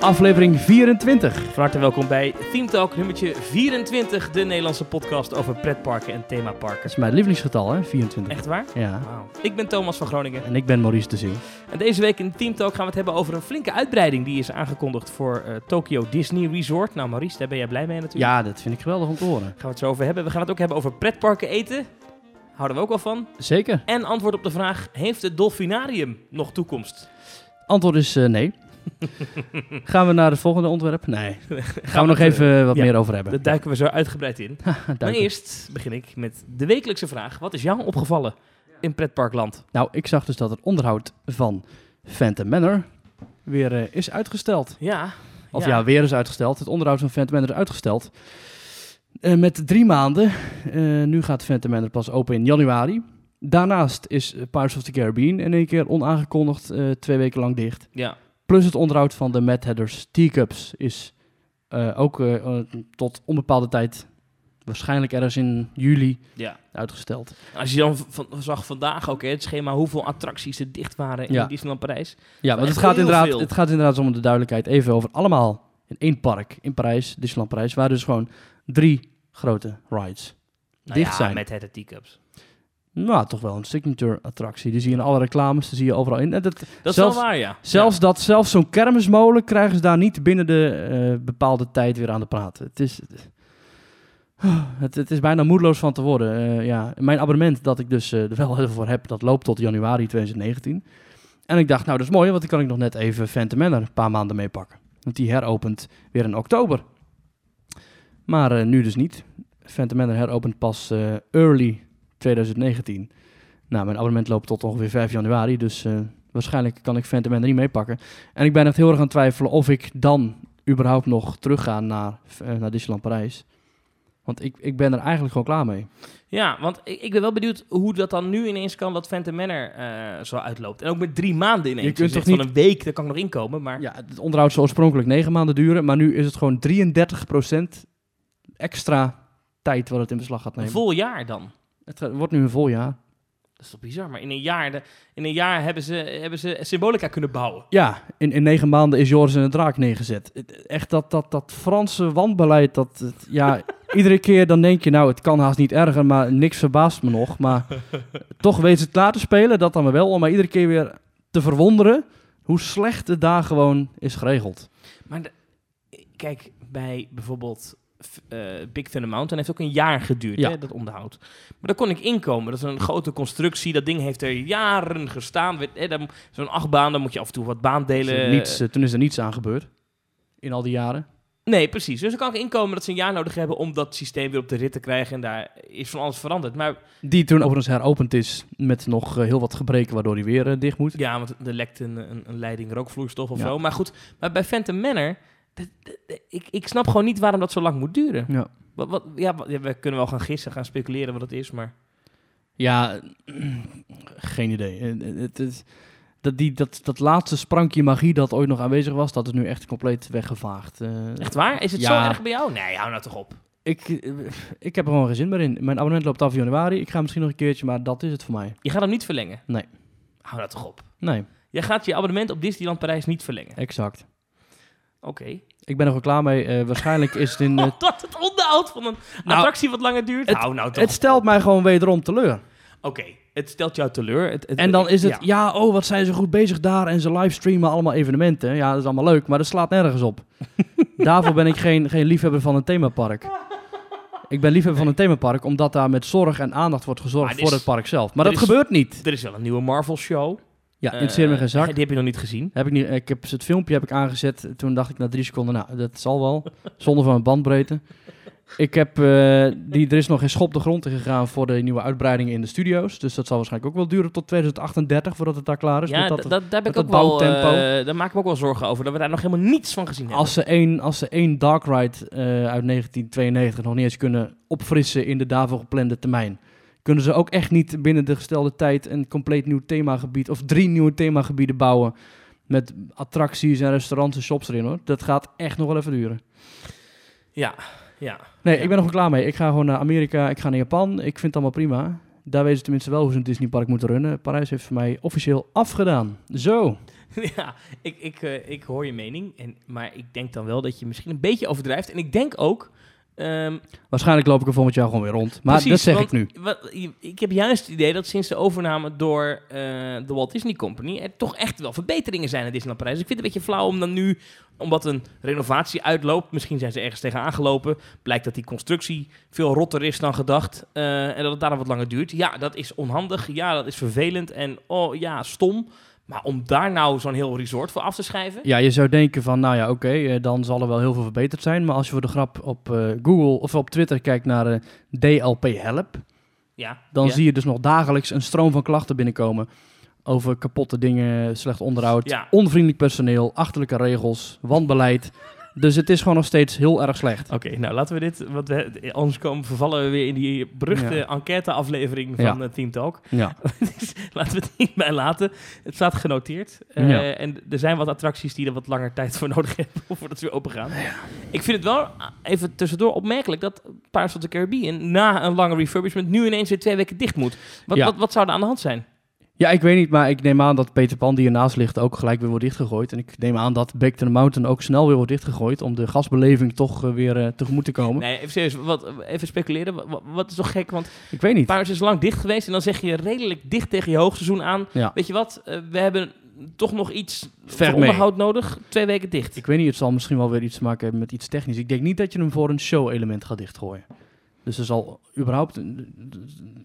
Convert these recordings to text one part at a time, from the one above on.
aflevering 24. Van harte welkom bij Theme Talk nummertje 24, de Nederlandse podcast over pretparken en themaparken. Dat is mijn lievelingsgetal, hè? 24. Echt waar? Ja. Ik ben Thomas van Groningen En ik ben Maurice de Zeeuw. en deze week in Theme Talk gaan we het hebben over een flinke uitbreiding die is aangekondigd voor eh, Tokyo Disney Resort. Nou Maurice, daar ben jij blij mee natuurlijk. Ja, dat vind ik geweldig om te horen. Gaan we het zo over hebben. We gaan het ook hebben over pretparken eten. Houden we ook wel van. Zeker. En antwoord op de vraag, heeft het Dolfinarium nog toekomst? Antwoord is eh, nee. Gaan we naar het volgende onderwerp? Nee. Gaan we nog even wat ja, meer over hebben. Daar duiken we zo uitgebreid in. Maar eerst begin ik met de wekelijkse vraag. Wat is jou opgevallen in pretparkland? Nou, ik zag dus dat het onderhoud van Phantom Manor weer eh, is uitgesteld. Ja. Of ja. weer is uitgesteld. Het onderhoud van Phantom Manor is uitgesteld. Eh, met drie maanden. Eh, nu gaat Phantom Manor pas open in januari. Daarnaast is Pirates of the Caribbean in één keer onaangekondigd twee weken lang dicht. Ja. Plus het onderhoud van de Mad Hatters Teacups is eh, ook eh, eh, tot onbepaalde tijd, waarschijnlijk ergens in juli, ja. uitgesteld. Als je dan van, zag vandaag ook hè, het schema hoeveel attracties er dicht waren in Ja. Disneyland Parijs. Ja, want het gaat, inderdaad, veel. het gaat inderdaad om de duidelijkheid even over allemaal in één park in Parijs, Disneyland Parijs, waar dus gewoon drie grote rides Nou dicht ja, zijn. met het teacups. Nou, toch wel een signature attractie. Die zie je in alle reclames, die zie je overal in. En dat, Dat zelfs, is wel waar, ja. zelfs, dat, zelfs zo'n kermismolen krijgen ze daar niet binnen de eh, bepaalde tijd weer aan de praat. Het is, het, het is bijna moedeloos van te worden. Eh, ja. Mijn abonnement dat ik dus eh, er wel even voor heb, dat loopt tot januari 2019. En ik dacht, nou dat is mooi, want dan kan ik nog net even Phantom Manor een paar maanden meepakken. Want die heropent weer in oktober. Maar nu dus niet. Phantom Manor heropent pas early 2019. Nou, mijn abonnement loopt tot ongeveer 5 januari, dus eh, waarschijnlijk kan ik Phantom Manor niet meepakken. En ik ben echt heel erg aan het twijfelen of ik dan überhaupt nog terug ga naar, eh, naar Disneyland Parijs. Want ik, ik ben er eigenlijk gewoon klaar mee. Ja, want ik, ik ben wel benieuwd hoe dat dan nu ineens kan dat Phantom Manor eh, zo uitloopt. En ook met drie maanden ineens. Je kunt zegt toch van een week, daar kan ik nog inkomen. Maar Ja, het onderhoud zou oorspronkelijk 9 maanden duren, maar nu is het gewoon 33% extra tijd wat het in beslag gaat een nemen. vol jaar dan. Het wordt nu een vol jaar. Dat is toch bizar. Maar in een jaar, de, in een jaar hebben, ze, hebben ze symbolica kunnen bouwen. Ja, in, in negen maanden is Joris en de Draak neergezet. Echt dat, dat, dat Franse wanbeleid, dat, het- ja, iedere keer dan denk je, nou, het kan haast niet erger, maar niks verbaast me nog. Maar toch weten ze het klaar te spelen, dat dan wel, om maar iedere keer weer te verwonderen hoe slecht het daar gewoon is geregeld. Maar de- kijk, bij bijvoorbeeld eh, Big Thunder Mountain heeft ook een jaar geduurd, Ja. hè, dat onderhoud. Maar daar kon ik inkomen. Dat is een grote constructie. Dat ding heeft er jaren gestaan. Zo'n achtbaan, dan moet je af en toe wat baandelen... Dus, eh, niets, eh, toen is er niets aan gebeurd, in al die jaren. Nee, precies. Dus dan kan ik inkomen dat ze een jaar nodig hebben om dat systeem weer op de rit te krijgen. En daar is van alles veranderd. Maar Die toen overigens heropend is met nog eh, heel wat gebreken, waardoor hij weer dicht moet. ja, want er lekt een, een, een leiding rookvloeistof of Ja. zo. Maar goed, maar bij Phantom Manor... dat- dat- dat- ik, ik snap gewoon niet waarom dat zo lang moet duren. Ja. Wat, wat, ja, wat- ja, we kunnen wel gaan gissen, gaan speculeren wat het is, maar... Ja, geen idee. Eh, Het is, dat, die, dat, dat laatste sprankje magie dat ooit nog aanwezig was, dat is nu echt compleet weggevaagd. Eh, Echt waar? Is het Ja. zo erg bij jou? Nee, hou nou toch op. ik, eh, ik heb er gewoon geen zin meer in. Mijn abonnement loopt af in januari. Ik ga misschien nog een keertje, maar dat is het voor mij. Je gaat hem niet verlengen? Nee. Hou nou toch op. Nee, Jij gaat je abonnement op Disneyland Parijs niet verlengen? exact. Oké. Ik ben er gewoon klaar mee. Eh, waarschijnlijk is het in... eh, Dat het onderhoud van een Nou, attractie wat langer duurt? het- nou toch het stelt mij gewoon wederom teleur. Oké, het stelt jou teleur. Het, het- En dan is het, ja. ja. oh, wat zijn ze goed bezig daar en ze livestreamen allemaal evenementen. Ja, dat is allemaal leuk, maar dat slaat nergens op. Daarvoor ben ik geen, geen liefhebber van een themapark. Ik ben liefhebber van een themapark omdat daar met zorg en aandacht wordt gezorgd voor het park zelf. Maar dat is- gebeurt niet. Er is wel een nieuwe Marvel-show. Ja, me Eh, geen zak. Die heb je nog niet gezien. Heb ik, niet, ik heb het filmpje heb ik aangezet. Toen dacht ik na drie seconden, nou, dat zal wel. Zonder van mijn bandbreedte. Ik heb, eh, die, er is nog geen schop de grond in gegaan voor de nieuwe uitbreidingen in de studio's. Dus dat zal waarschijnlijk ook wel duren tot 2038 voordat het daar klaar is. ja, met dat, dat, dat, daar heb ik ook wel... eh, daar maak ik me ook wel zorgen over. Dat we daar nog helemaal niets van gezien hebben. als, ze één, als ze één Dark Ride eh, uit 1992 nog niet eens kunnen opfrissen in de daarvoor geplande termijn. Kunnen ze ook echt niet binnen de gestelde tijd een compleet nieuw themagebied of drie nieuwe themagebieden bouwen. Met attracties en restaurants en shops erin hoor. Dat gaat echt nog wel even duren. Ja, ja. Nee, Ja. ik ben er gewoon klaar mee. Ik ga gewoon naar Amerika, ik ga naar Japan. Ik vind het allemaal prima. Daar weten ze tenminste wel hoe ze een Disneypark moeten runnen. Parijs heeft voor mij officieel afgedaan. Zo. ja, ik, ik, eh, ik hoor je mening. En, maar ik denk dan wel dat je misschien een beetje overdrijft. En ik denk ook... ehm, Waarschijnlijk loop ik er volgend jaar gewoon weer rond. Maar Precies, dat zeg want ik nu. Wat, ik heb juist het idee dat sinds de overname door eh, de Walt Disney Company er toch echt wel verbeteringen zijn in Disneyland Parijs. Ik vind het een beetje flauw om dan nu, omdat een renovatie uitloopt, misschien zijn ze ergens tegenaan gelopen, blijkt dat die constructie veel rotter is dan gedacht eh, en dat het daarom wat langer duurt. Ja, dat is onhandig. Ja, dat is vervelend en oh ja, stom. Maar om daar nou zo'n heel resort voor af te schrijven? Ja, je zou denken van, nou ja, oké, eh, dan zal er wel heel veel verbeterd zijn. Maar als je voor de grap op eh, Google of op Twitter kijkt naar eh, DLP Help, Ja, dan zie je dus nog dagelijks een stroom van klachten binnenkomen. Over kapotte dingen, slecht onderhoud, Ja. onvriendelijk personeel, achterlijke regels, wanbeleid. Dus het is gewoon nog steeds heel erg slecht. Oké, nou laten we dit, want we, anders komen, vervallen we weer in die beruchte Ja. enquête-aflevering van Ja. eh, Team Talk. Ja, Dus laten we het niet bij laten. Het staat genoteerd. Eh. En er zijn wat attracties die er wat langer tijd voor nodig hebben voordat ze weer open gaan. Ik vind het wel, ah, even tussendoor, opmerkelijk dat Pirates of the Caribbean na een lange refurbishment nu ineens weer twee weken dicht moet. Wat, wat, wat zou er aan de hand zijn? Ja, ik weet niet, maar ik neem aan dat Peter Pan, die ernaast ligt, ook gelijk weer wordt dichtgegooid. En ik neem aan dat Back to the Mountain ook snel weer wordt dichtgegooid, om de gasbeleving toch eh, weer eh, tegemoet te komen. Nee, even serieus, wat, even speculeren. Wat, is toch gek, want Ik weet niet. Pirates is lang dicht geweest en dan zeg je redelijk dicht tegen je hoogseizoen aan. Ja. Weet je wat, eh, we hebben toch nog iets Ver onderhoud nodig. Twee weken dicht. Ik weet niet, het zal misschien wel weer iets te maken hebben met iets technisch. Ik denk niet dat je hem voor een show-element gaat dichtgooien. Dus er zal überhaupt,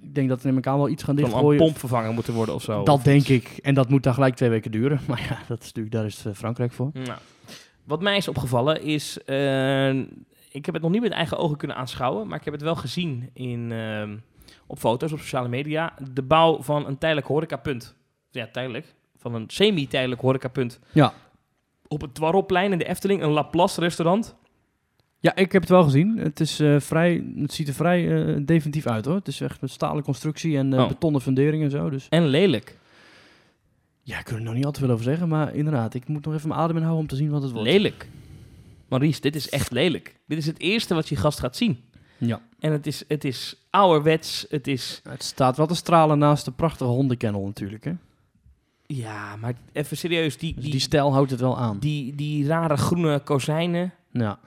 ik denk dat er in elkaar wel iets gaan Zal een dichtgooien. pomp vervangen moeten worden of zo. Dat Of denk iets. ik. En dat moet dan gelijk twee weken duren. Maar ja, dat is natuurlijk, daar is eh, Frankrijk voor. Nou, wat mij is opgevallen is, eh, ik heb het nog niet met eigen ogen kunnen aanschouwen, maar ik heb het wel gezien in, eh, op foto's op sociale media. De bouw van een tijdelijk horecapunt. Ja, tijdelijk. Van een semi-tijdelijk horecapunt. Ja. Op het Dwarrelplein in de Efteling, een Laplace restaurant. Ja, ik heb het wel gezien. Het, is, eh, vrij, het ziet er vrij eh, definitief uit hoor. Het is echt met stalen constructie en Oh. betonnen fundering en zo. Dus En lelijk. ja, ik kan er nog niet al te veel over zeggen. Maar inderdaad, ik moet nog even mijn adem inhouden om te zien wat het wordt. Lelijk. Maurice, dit is echt lelijk. Dit is het eerste wat je gast gaat zien. Ja. En het is, het is ouderwets, het is... Het staat wel te stralen naast de prachtige hondenkennel natuurlijk. Hè? Ja, maar even serieus, die, Dus die, die stijl houdt het wel aan. die, die rare groene kozijnen... Ja.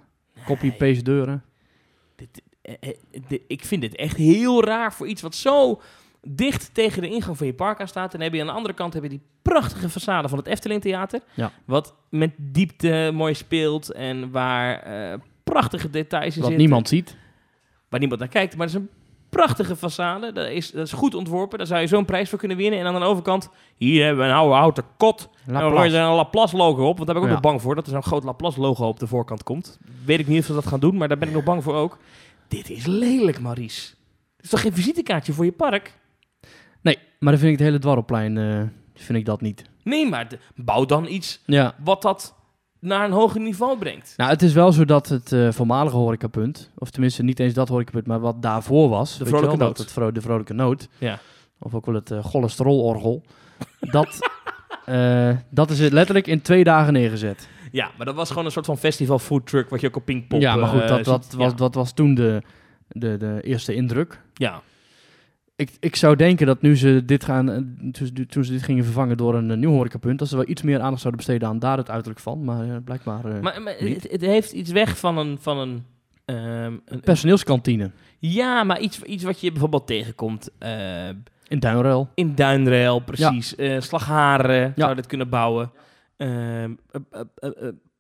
Copy-paste deuren. Dit, eh, eh, dit- ik vind dit echt heel raar voor iets wat zo dicht tegen de ingang van je park aan staat. En dan heb je aan de andere kant heb je die prachtige façade van het Efteling Theater. Ja. Wat met diepte mooi speelt en waar eh, prachtige details in Wat zitten. niemand ziet. Waar niemand naar kijkt, maar het is een prachtige façade. Dat is, dat is goed ontworpen. Daar zou je zo'n prijs voor kunnen winnen. En aan de overkant, hier hebben we een oude houten kot. En dan er een Laplace logo op. Want daar ben ik ook Ja. nog bang voor. Dat er zo'n groot Laplace logo op de voorkant komt. Weet ik niet of ze dat gaan doen, maar daar ben ik nog bang voor ook. Dit is lelijk, Maurice. Dit is toch geen visitekaartje voor je park? Nee, maar dan vind ik het hele dwarrelplein eh, vind ik dat niet. Nee, maar de- bouw dan iets Ja. wat dat naar een hoger niveau brengt. Nou, het is wel zo dat het eh, voormalige horecapunt, of tenminste niet eens dat horecapunt, maar wat daarvoor was, je Vrolijke wel, Noot. het vro- de vrolijke noot, Ja. of ook wel het eh cholesterolorgel, dat, eh, dat is letterlijk in twee dagen neergezet. Ja, maar dat was gewoon een soort van festival food truck wat je ook op Pinkpop ja, maar goed, dat, was, Ja. dat was toen de, de, de eerste indruk. ja. Ik, ik zou denken dat nu ze dit gaan, eh, toen, ze dit gingen vervangen door een eh, nieuw horecapunt, dat ze wel iets meer aandacht zouden besteden aan daar het uiterlijk van, maar eh, blijkbaar Maar, het, het heeft iets weg van een... Van een, ehm, een personeelskantine ja, maar iets, iets wat je bijvoorbeeld tegenkomt in Duinruil. in Duinrail, precies. Eh, Slagharen zou dit kunnen bouwen.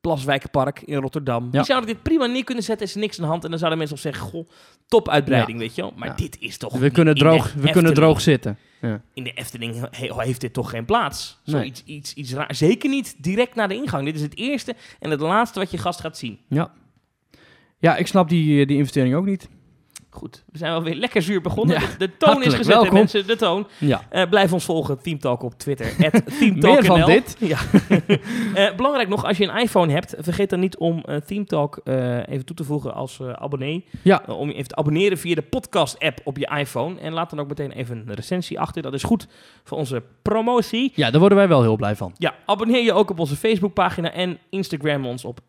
Plaswijkenpark in Rotterdam. Ja. Die zouden dit prima neer kunnen zetten, is er niks aan de hand. En dan zouden mensen op zeggen, goh, top uitbreiding, weet je wel. Maar Ja. dit is toch... We kunnen droog, we kunnen droog zitten. Ja. In de Efteling he- heeft dit toch geen plaats. Nee. Zoiets iets, iets raar. Zeker niet direct na de ingang. Dit is het eerste en het laatste wat je gast gaat zien. Ja. Ja, ik snap die, eh, die investering ook niet. Goed, we zijn wel weer lekker zuur begonnen. Ja, de, de toon is gezet, hè, mensen. De toon. Ja. Eh, blijf ons volgen, Team Talk op Twitter. @teamtalknl. Meer van dit? Ja. Eh, belangrijk nog, als je een iPhone hebt, vergeet dan niet om eh Team Talk eh, even toe te voegen als abonnee. Ja. Om je even te abonneren via de podcast-app op je iPhone. En laat dan ook meteen even een recensie achter. Dat is goed voor onze promotie. ja, daar worden wij wel heel blij van. Ja, abonneer je ook op onze Facebookpagina en Instagram ons op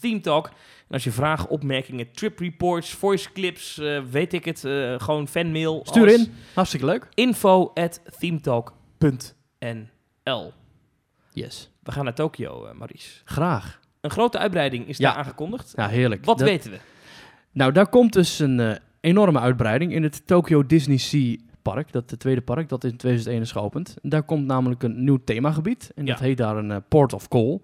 @themetalk. En als je vragen, opmerkingen, trip reports, voice clips, weet ik het, eh, gewoon fanmail. Stuur in. Hartstikke leuk. info@themetalk.nl. Yes. We gaan naar Tokio, eh, Maurice. Graag. Een grote uitbreiding is Ja. daar aangekondigd. Ja, heerlijk. Wat Dat- weten we? Nou, daar komt dus een eh, enorme uitbreiding in het Tokyo Disney Sea Park. Dat de tweede park, dat in 2001 is geopend. Daar komt namelijk een nieuw themagebied. En dat heet daar een eh, Port of Call.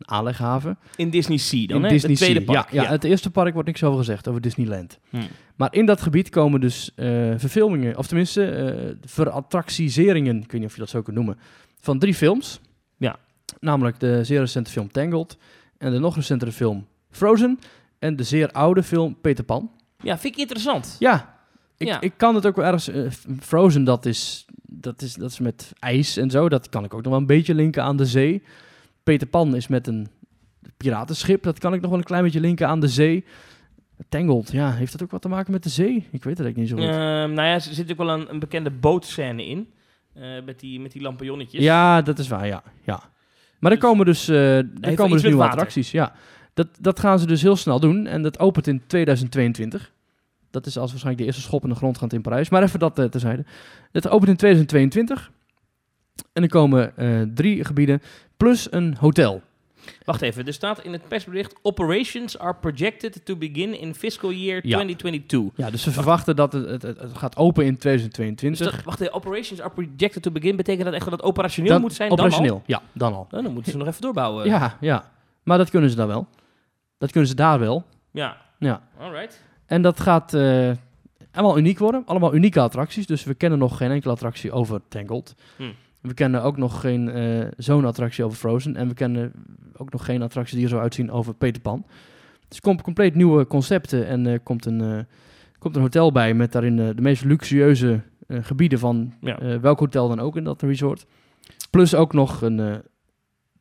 Een aanleghaven. In Disney Sea dan, in hè? Disney het tweede Sea. park. Ja, ja, het eerste park wordt niks over gezegd, over Disneyland. Hm. Maar in dat gebied komen dus eh, verfilmingen, of tenminste eh verattractiseringen, ik weet niet of je dat zo kunt noemen, van drie films. Ja. Namelijk de zeer recente film Tangled en de nog recentere film Frozen en de zeer oude film Peter Pan. Ja, vind ik interessant. Ja, ik, Ja. ik kan het ook wel ergens... eh, Frozen, dat is, dat, is, dat is met ijs en zo. Dat kan ik ook nog wel een beetje linken aan de zee. Peter Pan is met een piratenschip. Dat kan ik nog wel een klein beetje linken aan de zee. Tangled, ja, heeft dat ook wat te maken met de zee? Ik weet het eigenlijk niet zo goed. Ehm, nou ja, er zit ook wel een, een bekende bootscène in. eh, met, die, met die lampionnetjes. Ja, dat is waar, ja. ja. Maar er Dus- komen dus, eh er komen dus nieuwe water. attracties. Ja. Dat, dat gaan ze dus heel snel doen. En dat opent in 2022. Dat is als waarschijnlijk de eerste schop in de grond gaat in Parijs. Maar even dat eh, terzijde. Het opent in 2022. En er komen eh, drie gebieden plus een hotel. Wacht even, er staat in het persbericht... Operations are projected to begin in fiscal year Ja. 2022. Ja, dus ze verwachten dat het, het, het, het gaat open in Dus 2022. dat, wacht even, operations are projected to begin... betekent dat echt dat het operationeel moet zijn operationeel, dan ja, dan al. al? Nou, dan moeten ze nog even doorbouwen. Ja, ja. Maar dat kunnen ze dan wel. Dat kunnen ze daar wel. Ja. Ja. Alright. En dat gaat eh, allemaal uniek worden. Allemaal unieke attracties. Dus we kennen nog geen enkele attractie over Tangled. Hm. We kennen ook nog geen eh, zo'n attractie over Frozen. En we kennen ook nog geen attractie die er zo uitzien over Peter Pan. Dus er komt compleet nieuwe concepten. En er komt, een, eh, komt een hotel bij met daarin eh, de meest luxueuze eh, gebieden van Ja. eh, welk hotel dan ook in dat resort. Plus ook nog een, eh,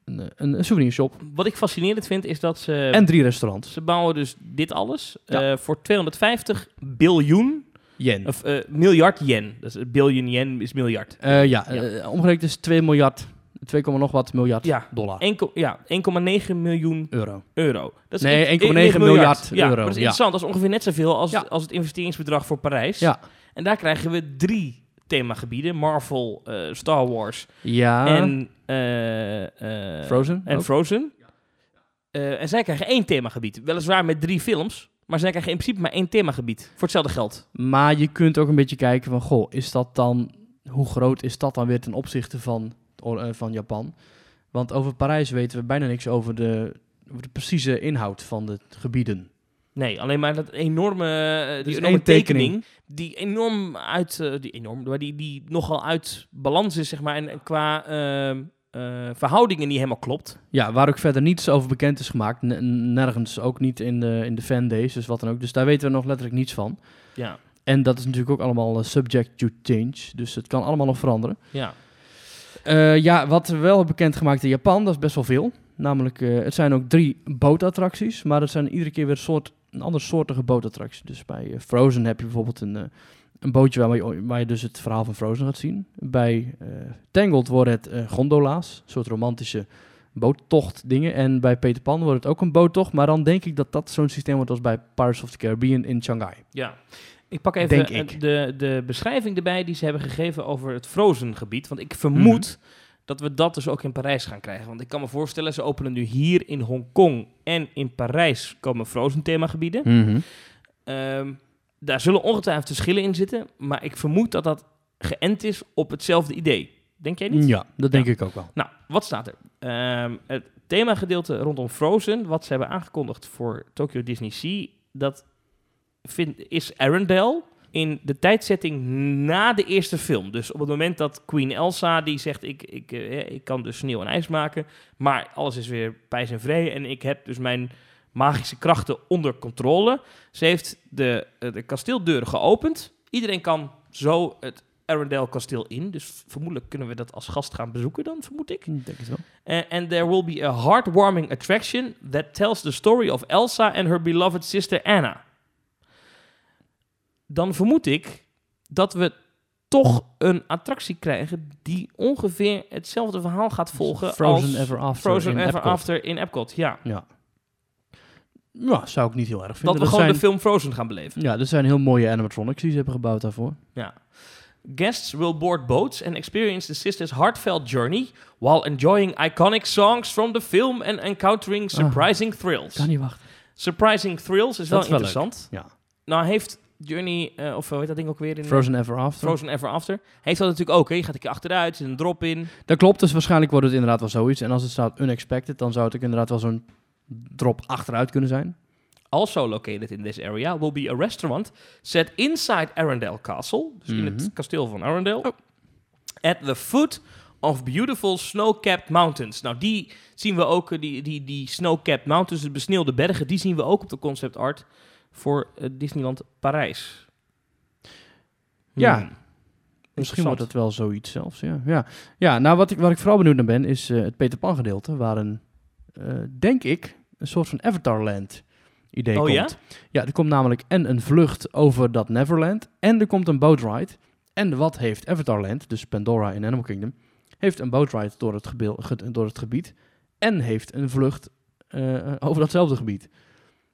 een, eh, een, een souvenirshop. Wat ik fascinerend vind, is dat ze... en drie restaurants. Ze bouwen dus dit alles Ja. eh, voor 250 biljoen, Yen. of eh, miljard yen. Dus een biljoen yen is miljard. Eh, ja, Ja. eh, omgerekend is 2 miljard, 2, nog wat miljard Ja. dollar. 1, ja, 1,9 miljoen euro. euro. Dat Nee, in- 1,9 in- miljard Ja, euro, dat is ja. interessant. Dat is ongeveer net zoveel als, Ja. als het investeringsbedrag voor Parijs. Ja. En daar krijgen we drie themagebieden. Marvel, Star Wars Ja, en... Frozen En ook? Frozen. En zij krijgen één themagebied. Weliswaar met drie films. Maar zij krijgen in principe maar één themagebied. Voor hetzelfde geld. maar je kunt ook een beetje kijken van, goh, is dat dan, hoe groot is dat dan weer ten opzichte van, eh, van Japan? Want over Parijs weten we bijna niks over de, over de precieze inhoud van de gebieden. Nee, alleen maar dat enorme, eh, die Dus enorme tekening. tekening. Die enorm uit, eh, die enorm, die, die nogal uit balans is, zeg maar. En, en qua ehm, eh, verhoudingen niet helemaal klopt. Ja, waar ook verder niets over bekend is gemaakt. Nergens, ook niet in de, in de fandays, dus wat dan ook. Dus daar weten we nog letterlijk niets van. Ja, En dat is natuurlijk ook allemaal eh, subject to change. Dus het kan allemaal nog veranderen. ja. Eh, ja, wat we wel hebben bekendgemaakt in Japan, dat is best wel veel. Namelijk, het zijn ook drie bootattracties, maar het zijn iedere keer weer een, soort, een ander soortige bootattractie. Dus bij Frozen heb je bijvoorbeeld een, een bootje waar je, waar je dus het verhaal van Frozen gaat zien. Bij eh, Tangled worden het eh, gondola's, een soort romantische boottocht dingen. En bij Peter Pan wordt het ook een boottocht, maar dan denk ik dat dat zo'n systeem wordt als bij Pirates of the Caribbean in Shanghai. ja. Ik pak even Denk eh, ik. De, de beschrijving erbij die ze hebben gegeven over het Frozen gebied. Want ik vermoed Mhm. dat we dat dus ook in Parijs gaan krijgen. Want ik kan me voorstellen, ze openen nu hier in Hongkong en in Parijs komen Frozen themagebieden. Ehm, daar zullen ongetwijfeld verschillen in zitten, maar ik vermoed dat dat geënt is op hetzelfde idee. Denk jij niet? Ja, dat denk ik ook wel. Nou, wat staat er? Ehm, het themagedeelte rondom Frozen, wat ze hebben aangekondigd voor Tokyo Disney Sea, dat vind, is Arendelle in de tijdzetting na de eerste film. Dus op het moment dat Queen Elsa, die zegt, ik, ik, eh, ik kan dus sneeuw en ijs maken, maar alles is weer pijs en vrede en ik heb dus mijn magische krachten onder controle. Ze heeft de, eh, de kasteeldeuren geopend. Iedereen kan zo het Arendelle kasteel in. Dus vermoedelijk kunnen we dat als gast gaan bezoeken dan, vermoed ik. Denk het wel. And there will be a heartwarming attraction that tells the story of Elsa and her beloved sister Anna. Dan vermoed ik dat we toch een attractie krijgen die ongeveer hetzelfde verhaal gaat volgen Frozen als Ever After Frozen in Ever Epcot. After in Epcot. Ja, Ja. Ja, zou ik niet heel erg vinden. dat we gewoon zijn, de film Frozen gaan beleven. Ja, er zijn heel mooie animatronics die ze hebben gebouwd daarvoor. Ja. Guests will board boats and experience the sisters' heartfelt journey while enjoying iconic songs from the film and encountering surprising thrills. Kan niet wachten. Surprising thrills is Dat wel interessant. Ja. Nou heeft Journey, eh, of hoe heet dat ding ook weer? In, Frozen Ever After. Frozen Ever After. Heeft dat natuurlijk ook. Hè? Je gaat een keer achteruit, er zit een drop in. Dat klopt, dus waarschijnlijk wordt het inderdaad wel zoiets. En als het staat unexpected, dan zou het ook inderdaad wel zo'n drop achteruit kunnen zijn. Also located in this area will be a restaurant set inside Arendelle Castle. Dus in Mhm. het kasteel van Arendelle. Oh. At the foot of beautiful snow-capped mountains. Nou, die zien we ook, die, die, die snow-capped mountains, de besneeuwde bergen, die zien we ook op de concept art voor eh, Disneyland Parijs. Ja. Hmm. Misschien wordt het wel zoiets zelfs, ja. Ja, ja nou wat ik, waar ik vooral benieuwd naar ben, is eh, het Peter Pan gedeelte, waar een, eh, denk ik, een soort van Avatarland idee Oh komt. ja? Ja, er komt namelijk en een vlucht over dat Neverland, en er komt een boatride. En wat heeft Avatarland, dus Pandora in Animal Kingdom, heeft een boatride door het, ge- door het gebied, en heeft een vlucht eh, over datzelfde gebied.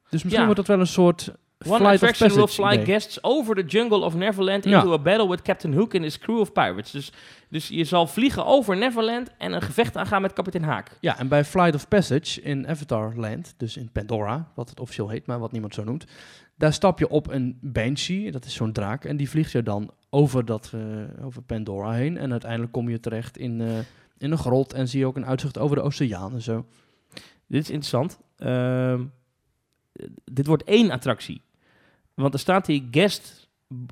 Dus misschien Ja. wordt dat wel een soort One flight attraction will fly guests over the jungle of Neverland Ja. into a battle with Captain Hook and his crew of pirates. Dus, dus je zal vliegen over Neverland en een gevecht aangaan met kapitein Haak. Ja, en bij Flight of Passage in Avatar Land, dus in Pandora, wat het officieel heet, maar wat niemand zo noemt, daar stap je op een Banshee, dat is zo'n draak, en die vliegt je dan over, dat, eh, over Pandora heen. En uiteindelijk kom je terecht in, eh, in een grot en zie je ook een uitzicht over de oceaan en zo. Dit is interessant. Ehm, dit wordt één attractie. Want er staat hier guest...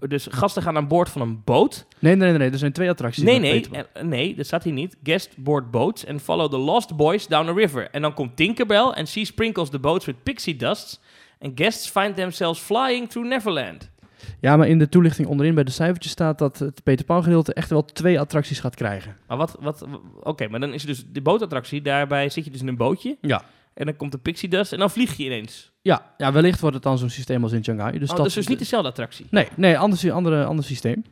Dus gasten gaan aan boord van een boot. Nee, nee, nee, nee er zijn twee attracties. Nee, nee, eh, nee, dat staat hier niet. Guest board boats and follow the lost boys down a river. En dan komt Tinkerbell and she sprinkles the boats with pixie dust. And guests find themselves flying through Neverland. Ja, maar in de toelichting onderin bij de cijfertjes staat dat het Peter Pan gedeelte echt wel twee attracties gaat krijgen. Maar wat, wat, oké, maar dan is dus de bootattractie. Daarbij zit je dus in een bootje. Ja. En dan komt de pixie dust en dan vlieg je ineens. Ja, ja wellicht wordt het dan zo'n systeem als in Shanghai. Dus oh, dat dus dus niet dezelfde attractie. Nee, nee, ander, ander, ander systeem.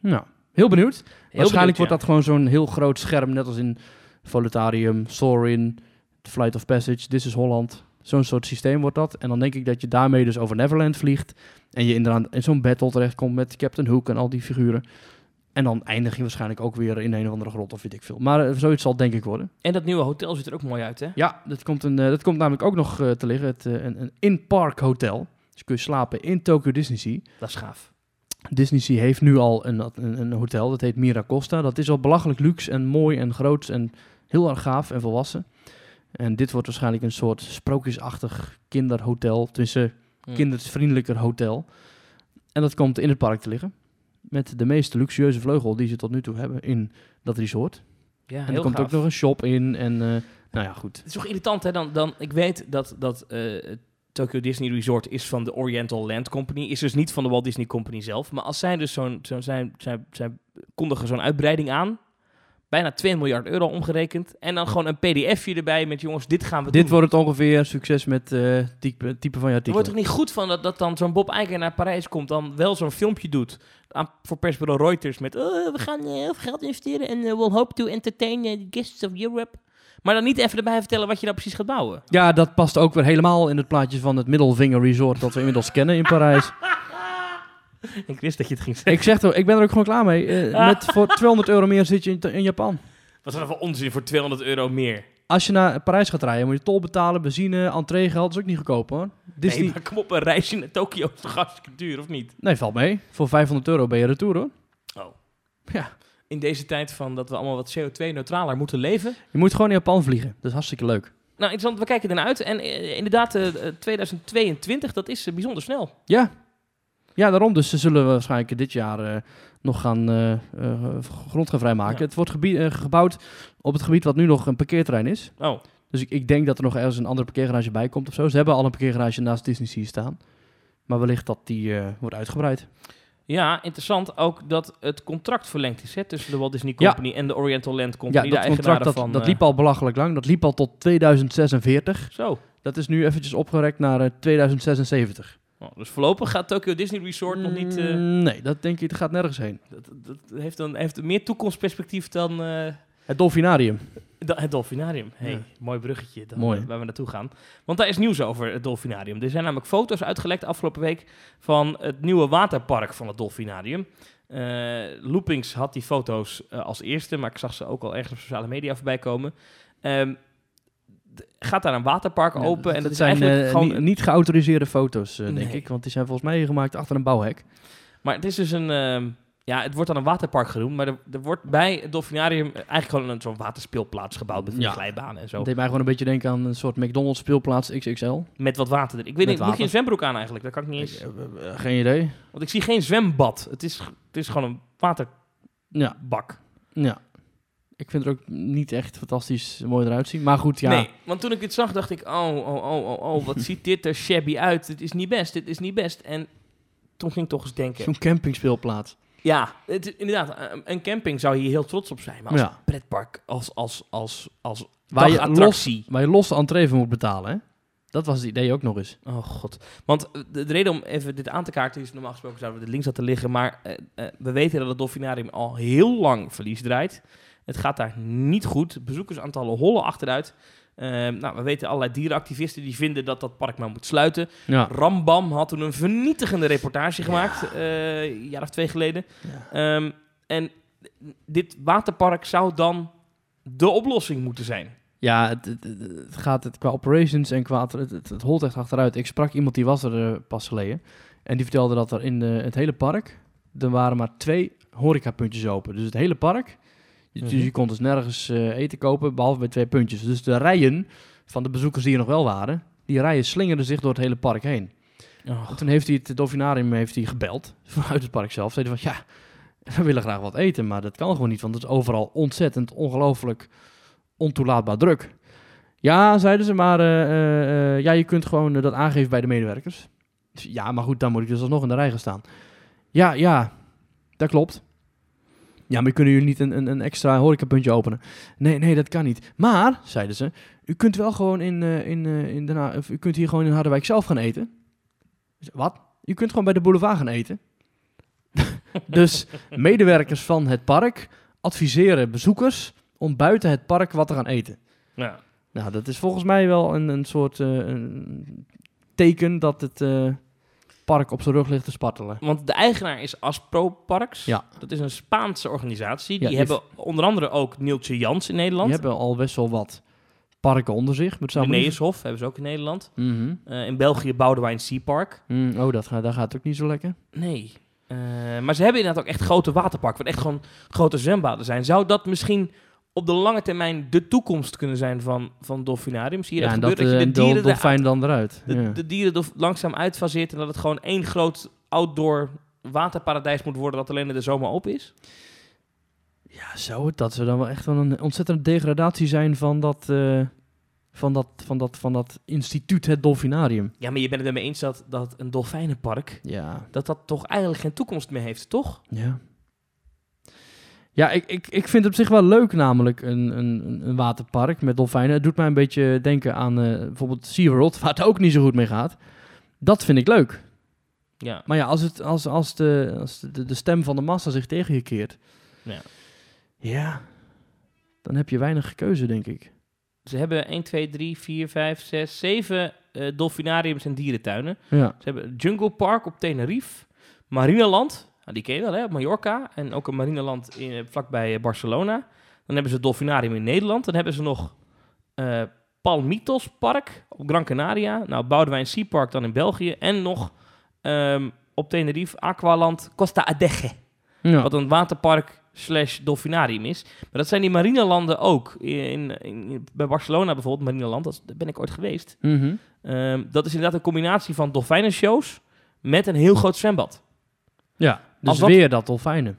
Nou, heel benieuwd. Heel Waarschijnlijk benieuwd, wordt ja. dat gewoon zo'n heel groot scherm, net als in Volutarium, Soarin, Flight of Passage, This is Holland. Zo'n soort systeem wordt dat. En dan denk ik dat je daarmee dus over Neverland vliegt. En je inderdaad in zo'n battle terechtkomt met Captain Hook en al die figuren. En dan eindig je waarschijnlijk ook weer in een of andere grot of weet ik veel. Maar eh, zoiets zal het denk ik worden. En dat nieuwe hotel ziet er ook mooi uit, hè? Ja, dat komt, een, eh, dat komt namelijk ook nog eh, te liggen. Het, een, een in-park hotel. Dus kun je slapen in Tokyo Disney Sea. Dat is gaaf. Disney Sea heeft nu al een, een, een hotel, dat heet Miracosta. Dat is al belachelijk luxe en mooi en groot en heel erg gaaf en volwassen. En dit wordt waarschijnlijk een soort sprookjesachtig kinderhotel, tenminste Hm. kindervriendelijker hotel. En dat komt in het park te liggen. Met de meest luxueuze vleugel die ze tot nu toe hebben in dat resort. Ja, en heel er komt gaaf. ook nog een shop in en eh, nou ja, goed. Het is toch irritant, hè? Dan, dan, ik weet dat, dat eh, Tokyo Disney Resort is van de Oriental Land Company. Is dus niet van de Walt Disney Company zelf. Maar als zij dus zo'n... Zo zijn, zij, zij kondigen zo'n uitbreiding aan. Bijna 2 miljard euro omgerekend. En dan gewoon een pdfje erbij met... Jongens, dit gaan we Dit doen. wordt het ongeveer succes met eh type, type van je Er artikel. wordt toch niet goed van dat, dat dan zo'n Bob Iger naar Parijs komt, dan wel zo'n filmpje doet aan, voor persbureau Reuters met "Oh, we gaan heel veel geld investeren en eh, we'll hope to entertain eh, the guests of Europe. Maar dan niet even erbij vertellen wat je nou precies gaat bouwen. Ja, dat past ook weer helemaal in het plaatje van het Middelvinger Resort dat we inmiddels kennen in Parijs. Ik wist dat je het ging zeggen. Ik zeg toch, ik ben er ook gewoon klaar mee. Met voor 200 euro meer zit je in, in Japan. Wat is dat voor onzin voor 200 euro meer? Als je naar Parijs gaat rijden, moet je tol betalen, benzine, entreegeld. Dat is ook niet goedkoop hoor. Disney... Nee, maar kom op, een reisje naar Tokio is toch hartstikke duur, of niet? Nee, valt mee. Voor 500 euro ben je retour hoor. Oh. Ja. In deze tijd van dat we allemaal wat CO2-neutraler moeten leven. Je moet gewoon in Japan vliegen. Dat is hartstikke leuk. Nou, interessant, we kijken ernaar uit. En eh, inderdaad, eh, eh, 2022, dat is eh, bijzonder snel. Ja. Ja, daarom. Dus ze zullen waarschijnlijk dit jaar eh, nog gaan eh, eh, grond gaan vrijmaken. Ja. Het wordt gebied, eh, gebouwd op het gebied wat nu nog een parkeerterrein is. Oh, Dus ik, ik denk dat er nog ergens een andere parkeergarage bij komt of zo. Ze hebben al een parkeergarage naast Disney Sea staan. Maar wellicht dat die eh, wordt uitgebreid. Ja, interessant ook dat het contract verlengd is hè, tussen de Walt Disney Ja. Company en de Oriental Land Company. ja, dat contract dat, van, dat eh, liep al belachelijk lang. Dat liep al tot 2046. Zo. Dat is nu eventjes opgerekt naar eh, 2076. Nou, dus voorlopig gaat Tokyo Disney Resort nog niet... eh, Mm, Nee, dat denk ik, dat gaat nergens heen. dat, dat heeft, een, heeft meer toekomstperspectief dan eh, Het Dolfinarium. het Dolfinarium. Hey, Ja. Mooi bruggetje Mooi. waar we naartoe gaan. Want daar is nieuws over het Dolfinarium. Er zijn namelijk foto's uitgelekt afgelopen week van het nieuwe waterpark van het Dolfinarium. Eh, Loopings had die foto's eh, als eerste, maar ik zag ze ook al ergens op sociale media voorbij komen. Ehm, gaat daar een waterpark Ja, open en dat zijn eigenlijk eh, gewoon... niet, niet geautoriseerde foto's, denk ik. Want die zijn volgens mij gemaakt achter een bouwhek. Maar het is dus een... ehm, ja, het wordt dan een waterpark genoemd, maar er, er wordt bij het Dolfinarium eigenlijk gewoon een zo'n waterspeelplaats gebouwd met van die Ja. glijbanen en zo. Dat deed mij gewoon een beetje denken aan een soort McDonald's speelplaats XXL. Met wat water erin. Ik weet Met niet, moet je een zwembroek aan eigenlijk? Dat kan ik niet eens... Ik, eh, eh, geen idee. Want ik zie geen zwembad. Het is, het is gewoon een waterbak. Ja, ja. Ik vind het ook niet echt fantastisch mooi eruit zien. Maar goed, ja. Nee, want toen ik dit zag, dacht ik... Oh, oh, oh, oh, oh, wat ziet dit er shabby uit. Dit is niet best, dit is niet best. En toen ging ik toch eens denken... Zo'n campingspeelplaats. Ja, het, inderdaad, een- een camping zou hier heel trots op zijn. Maar als Ja. pretpark, als, als, als, als Waar je, los, waar je los de entree voor moet betalen, hè? Dat was het idee ook nog eens. Oh god. Want eh, de, de reden om even dit aan te kaarten is... Normaal gesproken zouden we de links laten liggen. Maar eh, eh, we weten dat het Dolfinarium al heel lang verlies draait. Het gaat daar niet goed. Bezoekersaantallen hollen achteruit. Eh, nou, we weten allerlei dierenactivisten die vinden dat dat park maar moet sluiten. Ja. Rambam had toen een vernietigende reportage gemaakt, eh, een jaar of twee geleden. Ehm, en dit waterpark zou dan de oplossing moeten zijn. Ja, het, het, het gaat het, qua operations en qua... Het, het, het holt echt achteruit. Ik sprak iemand die was er eh, pas geleden. En die vertelde dat er in de, het hele park... Er waren maar twee horecapuntjes open. Dus het hele park... je- Mhm. Dus je kon dus nergens eh, eten kopen, behalve bij twee puntjes. Dus de rijen van de bezoekers die er nog wel waren... Die rijen slingerden zich door het hele park heen. En toen heeft hij het Dolfinarium heeft hij gebeld, vanuit het park zelf. Zei hij van, ja, we willen graag wat eten, maar dat kan gewoon niet, want het is overal ontzettend, ongelooflijk, ontoelaatbaar druk. Ja, zeiden ze, maar eh, eh, ja, je kunt gewoon dat aangeven bij de medewerkers. Dus Ja, maar goed, dan moet ik dus alsnog in de rij gaan staan. Ja, ja, dat klopt. Ja, maar kunnen jullie niet een, een, een extra horecapuntje openen? Nee, nee, dat kan niet. Maar, zeiden ze, u kunt wel gewoon in, eh, in, eh, in Den of u kunt hier gewoon in Harderwijk zelf gaan eten. Wat? Je kunt gewoon bij de boulevard gaan eten. dus medewerkers van het park adviseren bezoekers om buiten het park wat te gaan eten. Ja. Nou, dat is volgens mij wel een, een soort eh, een teken dat het park op zijn rug ligt te spartelen. Want de eigenaar is Aspro Parks. Ja. Dat is een Spaanse organisatie. Die die hebben onder andere ook Nieltje Jans in Nederland. Die hebben al best wel wat parken onder zich. Maar het zou me niet- Neushof hebben ze ook in Nederland. Mhm. Eh, in België Boudewijn Sea Park. Mm, oh, dat gaat, daar gaat het ook niet zo lekker. Nee. Eh, maar ze hebben inderdaad ook echt grote waterparken, wat echt gewoon grote zwembaden zijn. Zou dat misschien op de lange termijn de toekomst kunnen zijn van, van dolfinarium? Zie je ja, dat en dat, eh, dat je de dol- dieren, dolfijn eruit- dan eruit. de, ja. de dieren er langzaam uitfaseert en dat het gewoon één groot outdoor waterparadijs moet worden dat alleen in de zomer open is? Ja, zou het? Dat zou dan wel echt wel een ontzettende degradatie zijn van dat, eh, van dat, van dat, van dat instituut, het Dolfinarium. Ja, maar je bent het ermee eens dat, dat een dolfijnenpark, Ja. dat dat toch eigenlijk geen toekomst meer heeft, toch? Ja. Ja, ik, ik, ik vind het op zich wel leuk namelijk, een, een, een waterpark met dolfijnen. Het doet mij een beetje denken aan eh, bijvoorbeeld SeaWorld, waar het ook niet zo goed mee gaat. Dat vind ik leuk. Ja. Maar ja, als, het, als, als, de, als de, de stem van de massa zich tegen je keert... Ja. Ja, dan heb je weinig keuze, denk ik. Ze hebben 1, 2, 3, 4, 5, 6, 7 eh dolfinariums en dierentuinen. Ja. Ze hebben Jungle Park op Tenerife, Marineland, nou, die ken je wel hè, op Mallorca. En ook een marineland in, eh, vlakbij eh, Barcelona. Dan hebben ze het Dolfinarium in Nederland. Dan hebben ze nog eh Palmitos Park op Gran Canaria. Nou, Boudewijn Sea Park dan in België. En nog ehm, op Tenerife Aqualand Costa Adeje. ja. Wat een waterpark slash dolfinarium is. Maar dat zijn die marinelanden ook. In, in, bij Barcelona bijvoorbeeld, marineland, dat daar ben ik ooit geweest. Mhm. Ehm, dat is inderdaad een combinatie van dolfijnenshows met een heel groot zwembad. ja, dus dat- weer dat dolfijnen.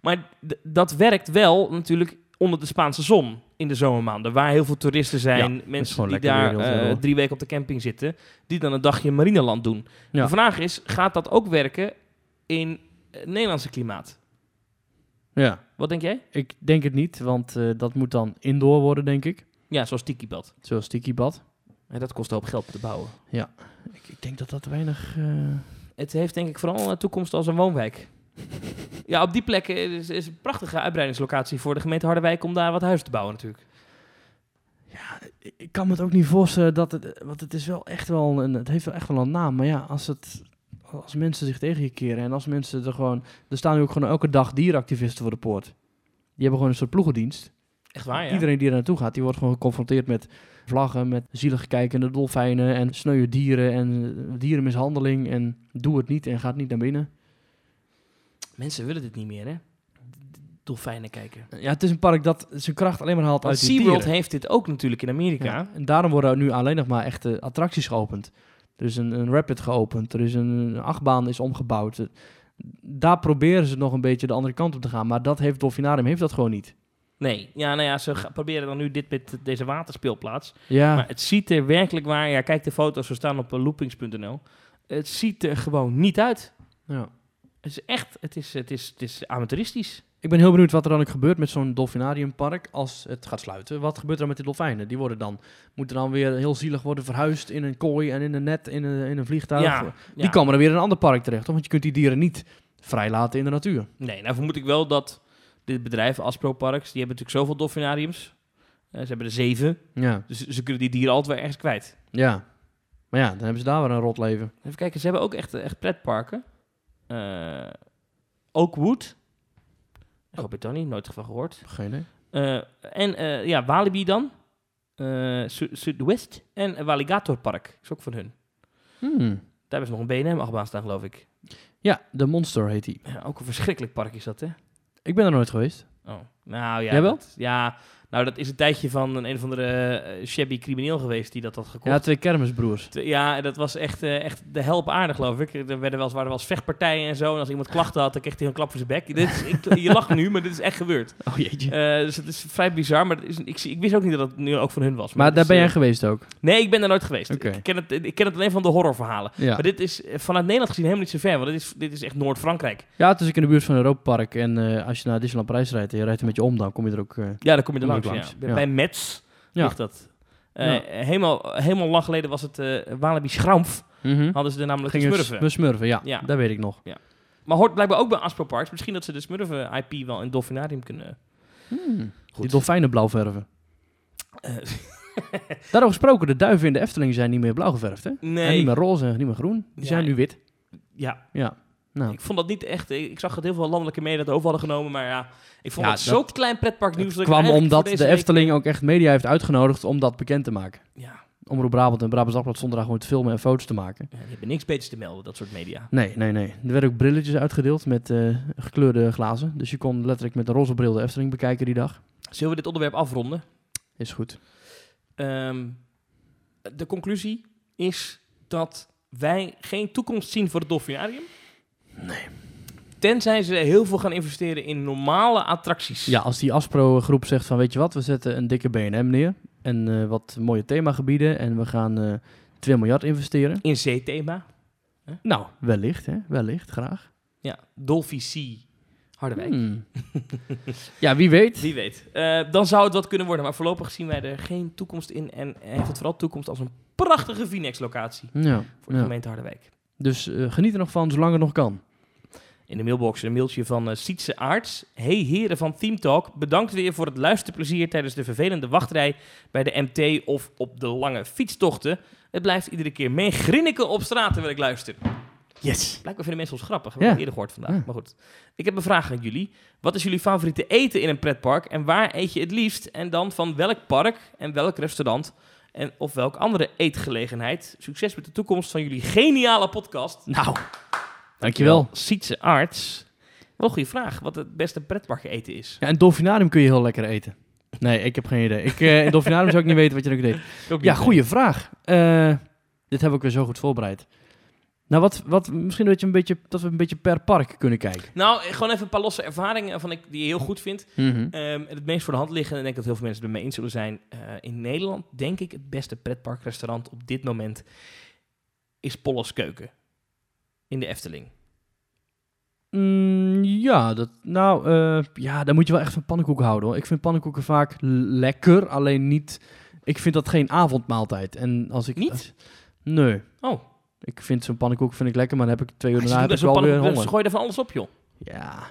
Maar dat werkt wel natuurlijk onder de Spaanse zon in de zomermaanden. Waar heel veel toeristen zijn, Ja, mensen die daar eh, drie weken op de camping zitten, die dan een dagje in marineland doen. Ja. De vraag is, gaat dat ook werken in het Nederlandse klimaat? Ja, Wat denk jij? ik denk het niet, want eh, dat moet dan indoor worden, denk ik. Ja, zoals Tikibad. Zoals Tiki Bad. En dat kost een hoop geld te bouwen. Ik, ik denk dat dat weinig... eh, Het heeft denk ik vooral een toekomst als een woonwijk. ja, op die plekken is, is een prachtige uitbreidingslocatie voor de gemeente Harderwijk om daar wat huizen te bouwen natuurlijk. ik- ik kan me het ook niet voorstellen dat het... Want het is wel echt wel een... Het heeft wel echt wel een naam. Maar ja, als het, als mensen zich tegen je keren en als mensen er gewoon... Er staan nu ook gewoon elke dag dierenactivisten voor de poort. Die hebben gewoon een soort ploegendienst. Echt waar, ja? Iedereen die er naartoe gaat, die wordt gewoon geconfronteerd met vlaggen, met zielig kijkende dolfijnen en sneuwe dieren en dierenmishandeling. En doe het niet en gaat niet naar binnen. Mensen willen dit niet meer, hè? Dolfijnen kijken. Ja, het is een park dat zijn kracht alleen maar haalt Want uit die SeaWorld dieren. heeft dit ook natuurlijk in Amerika. Ja, en daarom worden nu alleen nog maar echte attracties geopend. Er is een, een rapid geopend, er is een, een achtbaan is omgebouwd. Daar proberen ze nog een beetje de andere kant op te gaan, maar dat heeft Dolfinarium heeft dat gewoon niet. Nee, ja, nou ja, ze proberen dan nu dit met deze waterspeelplaats. Ja, Maar het ziet er werkelijk waar, ja, kijk de foto's, ze staan op eh, loopings.nl. Het ziet er gewoon niet uit. ja. Het is echt, het is, het is, het is amateuristisch. Ik ben heel benieuwd wat er dan ook gebeurt met zo'n dolfinariumpark als het gaat sluiten. Wat gebeurt er dan met die dolfijnen? Die worden dan, moeten dan weer heel zielig worden verhuisd in een kooi en in een net, in een, in een vliegtuig. Ja, Die ja. komen er weer in een ander park terecht, toch? want je kunt die dieren niet vrijlaten in de natuur. Nee, nou vermoed ik wel dat dit bedrijf, Aspro Parks, die hebben natuurlijk zoveel dolfinariums. Eh, ze hebben er zeven, Ja, dus ze kunnen die dieren altijd weer ergens kwijt. ja. Maar ja, dan hebben ze daar weer een rot leven. Even kijken, ze hebben ook echt, echt pretparken. Eh Oakwood. Groot-Brittannië, nooit van gehoord. Geen idee. Eh, en eh, ja, Walibi dan. Zuidwest. En Walligator Park. Is ook van hun. Hmm. Daar hebben ze nog een BNM-achtbaan staan, geloof ik. Ja, de Monster heet die. Ja, ook een verschrikkelijk park is dat, hè? Ik ben er nooit geweest. Oh. Nou ja. Jij wel? dat- ja, nou dat is een tijdje van een, een of andere eh, shabby crimineel geweest die dat had gekocht. Ja, twee kermisbroers. Ja, dat was echt, eh, echt de hel op aarde, geloof ik. Er werden wel, eens- waren wel eens vechtpartijen en zo. En als iemand klachten had, dan kreeg hij een klap voor zijn bek. Dit is, ik, je lacht nu, maar dit is echt gebeurd. Oh jeetje. Eh, dus het is vrij bizar, maar is, ik, zie- ik wist ook niet dat het nu ook van hun was. maar daar is, ben jij geweest ook? Nee, ik ben daar nooit geweest. Ik, ken het, ik ken het alleen van de horrorverhalen. Ja. Maar dit is vanuit Nederland gezien helemaal niet zo ver, want dit is, dit is echt Noord-Frankrijk. ja, het is ook in de buurt van Europa Park. En als je naar Disneyland Parijs rijdt en je rijdt er met je om, dan kom je er ook... Ja, daar kom je er langs. ja. langs, Bij- ja. Ja. ligt dat. Eh, Ja. helemaal, helemaal lang geleden was het eh Walibi Schrampf. mhm. Hadden ze er namelijk Gingen smurfen. we smurfen, ja. Ja. Dat weet ik nog. Maar hoort blijkbaar ook bij Aspro Parks. Misschien dat ze de smurfen IP wel in Dolfinarium kunnen... Hmm. Goed. Die dolfijnen blauw verven. Eh, Daarover gesproken, de duiven in de Efteling zijn niet meer blauw geverfd, hè? En nee. niet meer roze en niet meer groen. Die Ja, zijn nu wit. Ja, Ja. Nou, ik vond dat niet echt... Ik zag dat heel veel landelijke media het over hadden genomen, maar ja... Ik vond Ja, dat dat- zo'n klein pretpark nieuws... het dat kwam omdat de week- Efteling ook echt media heeft uitgenodigd om dat bekend te maken. Ja, Omroep Brabant en Brabants Dagblad stonden daar gewoon te filmen en foto's te maken. ja, die hebben niks beters te melden, dat soort media. Nee, nee, nee. Er werden ook brilletjes uitgedeeld met eh, gekleurde glazen. Dus je kon letterlijk met een roze bril de Efteling bekijken die dag. Zullen we dit onderwerp afronden? Is goed. Ehm, de conclusie is dat wij geen toekomst zien voor het dolfinarium. Nee. Tenzij ze heel veel gaan investeren in normale attracties. Ja, als die Aspro-groep zegt van weet je wat, we zetten een dikke B&M neer. En eh, wat mooie themagebieden en we gaan eh 2 miljard investeren. In zeethema. Nou, wellicht hè, wellicht, graag. Ja, Dolphy Sea, Harderwijk. Hmm. ja, wie weet. Wie weet. Eh, dan zou het wat kunnen worden. Maar voorlopig zien wij er geen toekomst in. En heeft het vooral toekomst als een prachtige Vinex-locatie Ja, voor de ja. gemeente Harderwijk. Dus geniet er nog van zolang het nog kan. In de mailbox een mailtje van eh Sietse Aarts. Hey heren van Team Talk, bedankt weer voor het luisterplezier tijdens de vervelende wachtrij bij de MT of op de lange fietstochten. Het blijft iedere keer mee grinniken op straat terwijl ik luister. Yes. Blijkbaar vinden mensen ons grappig. We Ja. eerder gehoord vandaag. Ja. Maar goed. Ik heb een vraag aan jullie. Wat is jullie favoriete eten in een pretpark? En waar eet je het liefst? En dan van welk park en welk restaurant? En of welk andere eetgelegenheid? Succes met de toekomst van jullie geniale podcast. Nou, dankjewel. Sietse Arts. Wel goede vraag. Wat het beste pretpark eten is. Ja, in Dolfinarium kun je heel lekker eten. Nee, ik heb geen idee. Ik, eh, in Dolfinarium zou ik niet weten wat je ook deed. Ook Ja, goede vraag. Eh, dit hebben we ook weer zo goed voorbereid. Nou, wat, wat, misschien dat, je een beetje, dat we een beetje per park kunnen kijken. Nou, gewoon even een paar losse ervaringen van ik, die je heel goed vindt. Mhm. Ehm, het meest voor de hand liggen, en ik denk dat heel veel mensen het ermee eens zullen zijn. eh, in Nederland denk ik het beste pretparkrestaurant op dit moment is Pollos Keuken. In de Efteling. Mm, ja, dat, nou, eh, ja, dan moet je wel echt van pannenkoeken houden. Hoor. Ik vind pannenkoeken vaak lekker, alleen niet... Ik vind dat geen avondmaaltijd. En als ik, Niet? als- nee. Oh, Ik vind zo'n pannenkoek vind ik lekker, maar dan heb ik twee uur ze, daarna heb ik wel weer honger. ze gooien er van alles op, joh. Ja. Ja,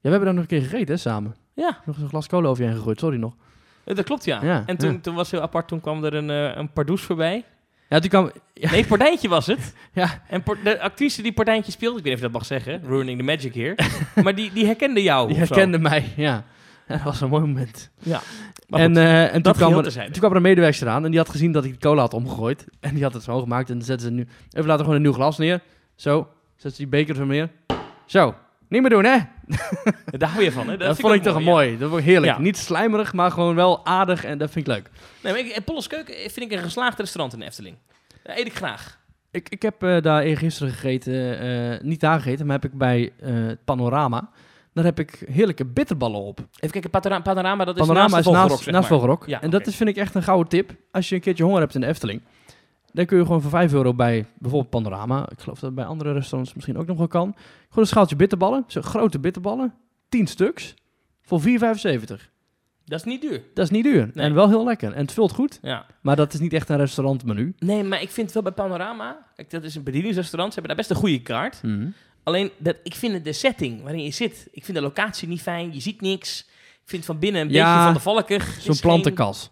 we hebben daar nog een keer gegeten, hè, samen. Ja, Nog eens een glas cola over je heen gegooid, sorry nog. eh, dat klopt, ja. Ja, en toen, ja. toen was heel apart, toen kwam er een, eh een pardoes voorbij. Ja, toen kwam... Ja, Nee, Pordijntje was het. ja, En de actrice die Pordijntje speelde, ik weet niet of ik dat mag zeggen, ruining the magic hier. maar die, die herkende jou. die zo. herkende mij, ja. Dat was een mooi moment. Ja. Maar En, goed, eh, en toen, kwam er, toen kwam er een medewerkster aan en die had gezien dat ik de cola had omgegooid. En die had het zo gemaakt en dan zetten ze nu... Even laten gewoon een nieuw glas neer. Zo, zet ze die beker zo neer. Zo, niet meer doen hè? daar hou je van, hè? Dat, vond ik toch mooi. Dat vond ik heerlijk. Ja. Niet slijmerig, maar gewoon wel aardig en dat vind ik leuk. Nee, maar ik, Polles Keuken vind ik een geslaagd restaurant in de Efteling. Daar eet ik graag. Ik, ik heb eh, daar eergisteren gegeten, eh, niet daar gegeten, maar heb ik bij eh, Panorama. Daar heb ik heerlijke bitterballen op. Even kijken, Panorama, Panorama dat is Panorama naast is naast, Vogelrok, naast maar. Vogelrok. Ja, en dat is, vind ik echt een gouden tip. Als je een keertje honger hebt in de Efteling, dan kun je gewoon voor 5 euro bij bijvoorbeeld Panorama. Ik geloof dat het bij andere restaurants misschien ook nog wel kan. Gewoon een schaaltje bitterballen, zo grote bitterballen, 10 stuks, voor 4,75. Dat is niet duur. Dat is niet duur Nee. en wel heel lekker. En het vult goed, Ja. maar dat is niet echt een restaurantmenu. Nee, maar ik vind wel bij Panorama, kijk, dat is een bedieningsrestaurant, ze hebben daar best een goede kaart. Alleen, dat, ik vind het de setting waarin je zit, ik vind de locatie niet fijn, je ziet niks. Ik vind het van binnen een Ja, beetje van de valkig. Het Zo'n is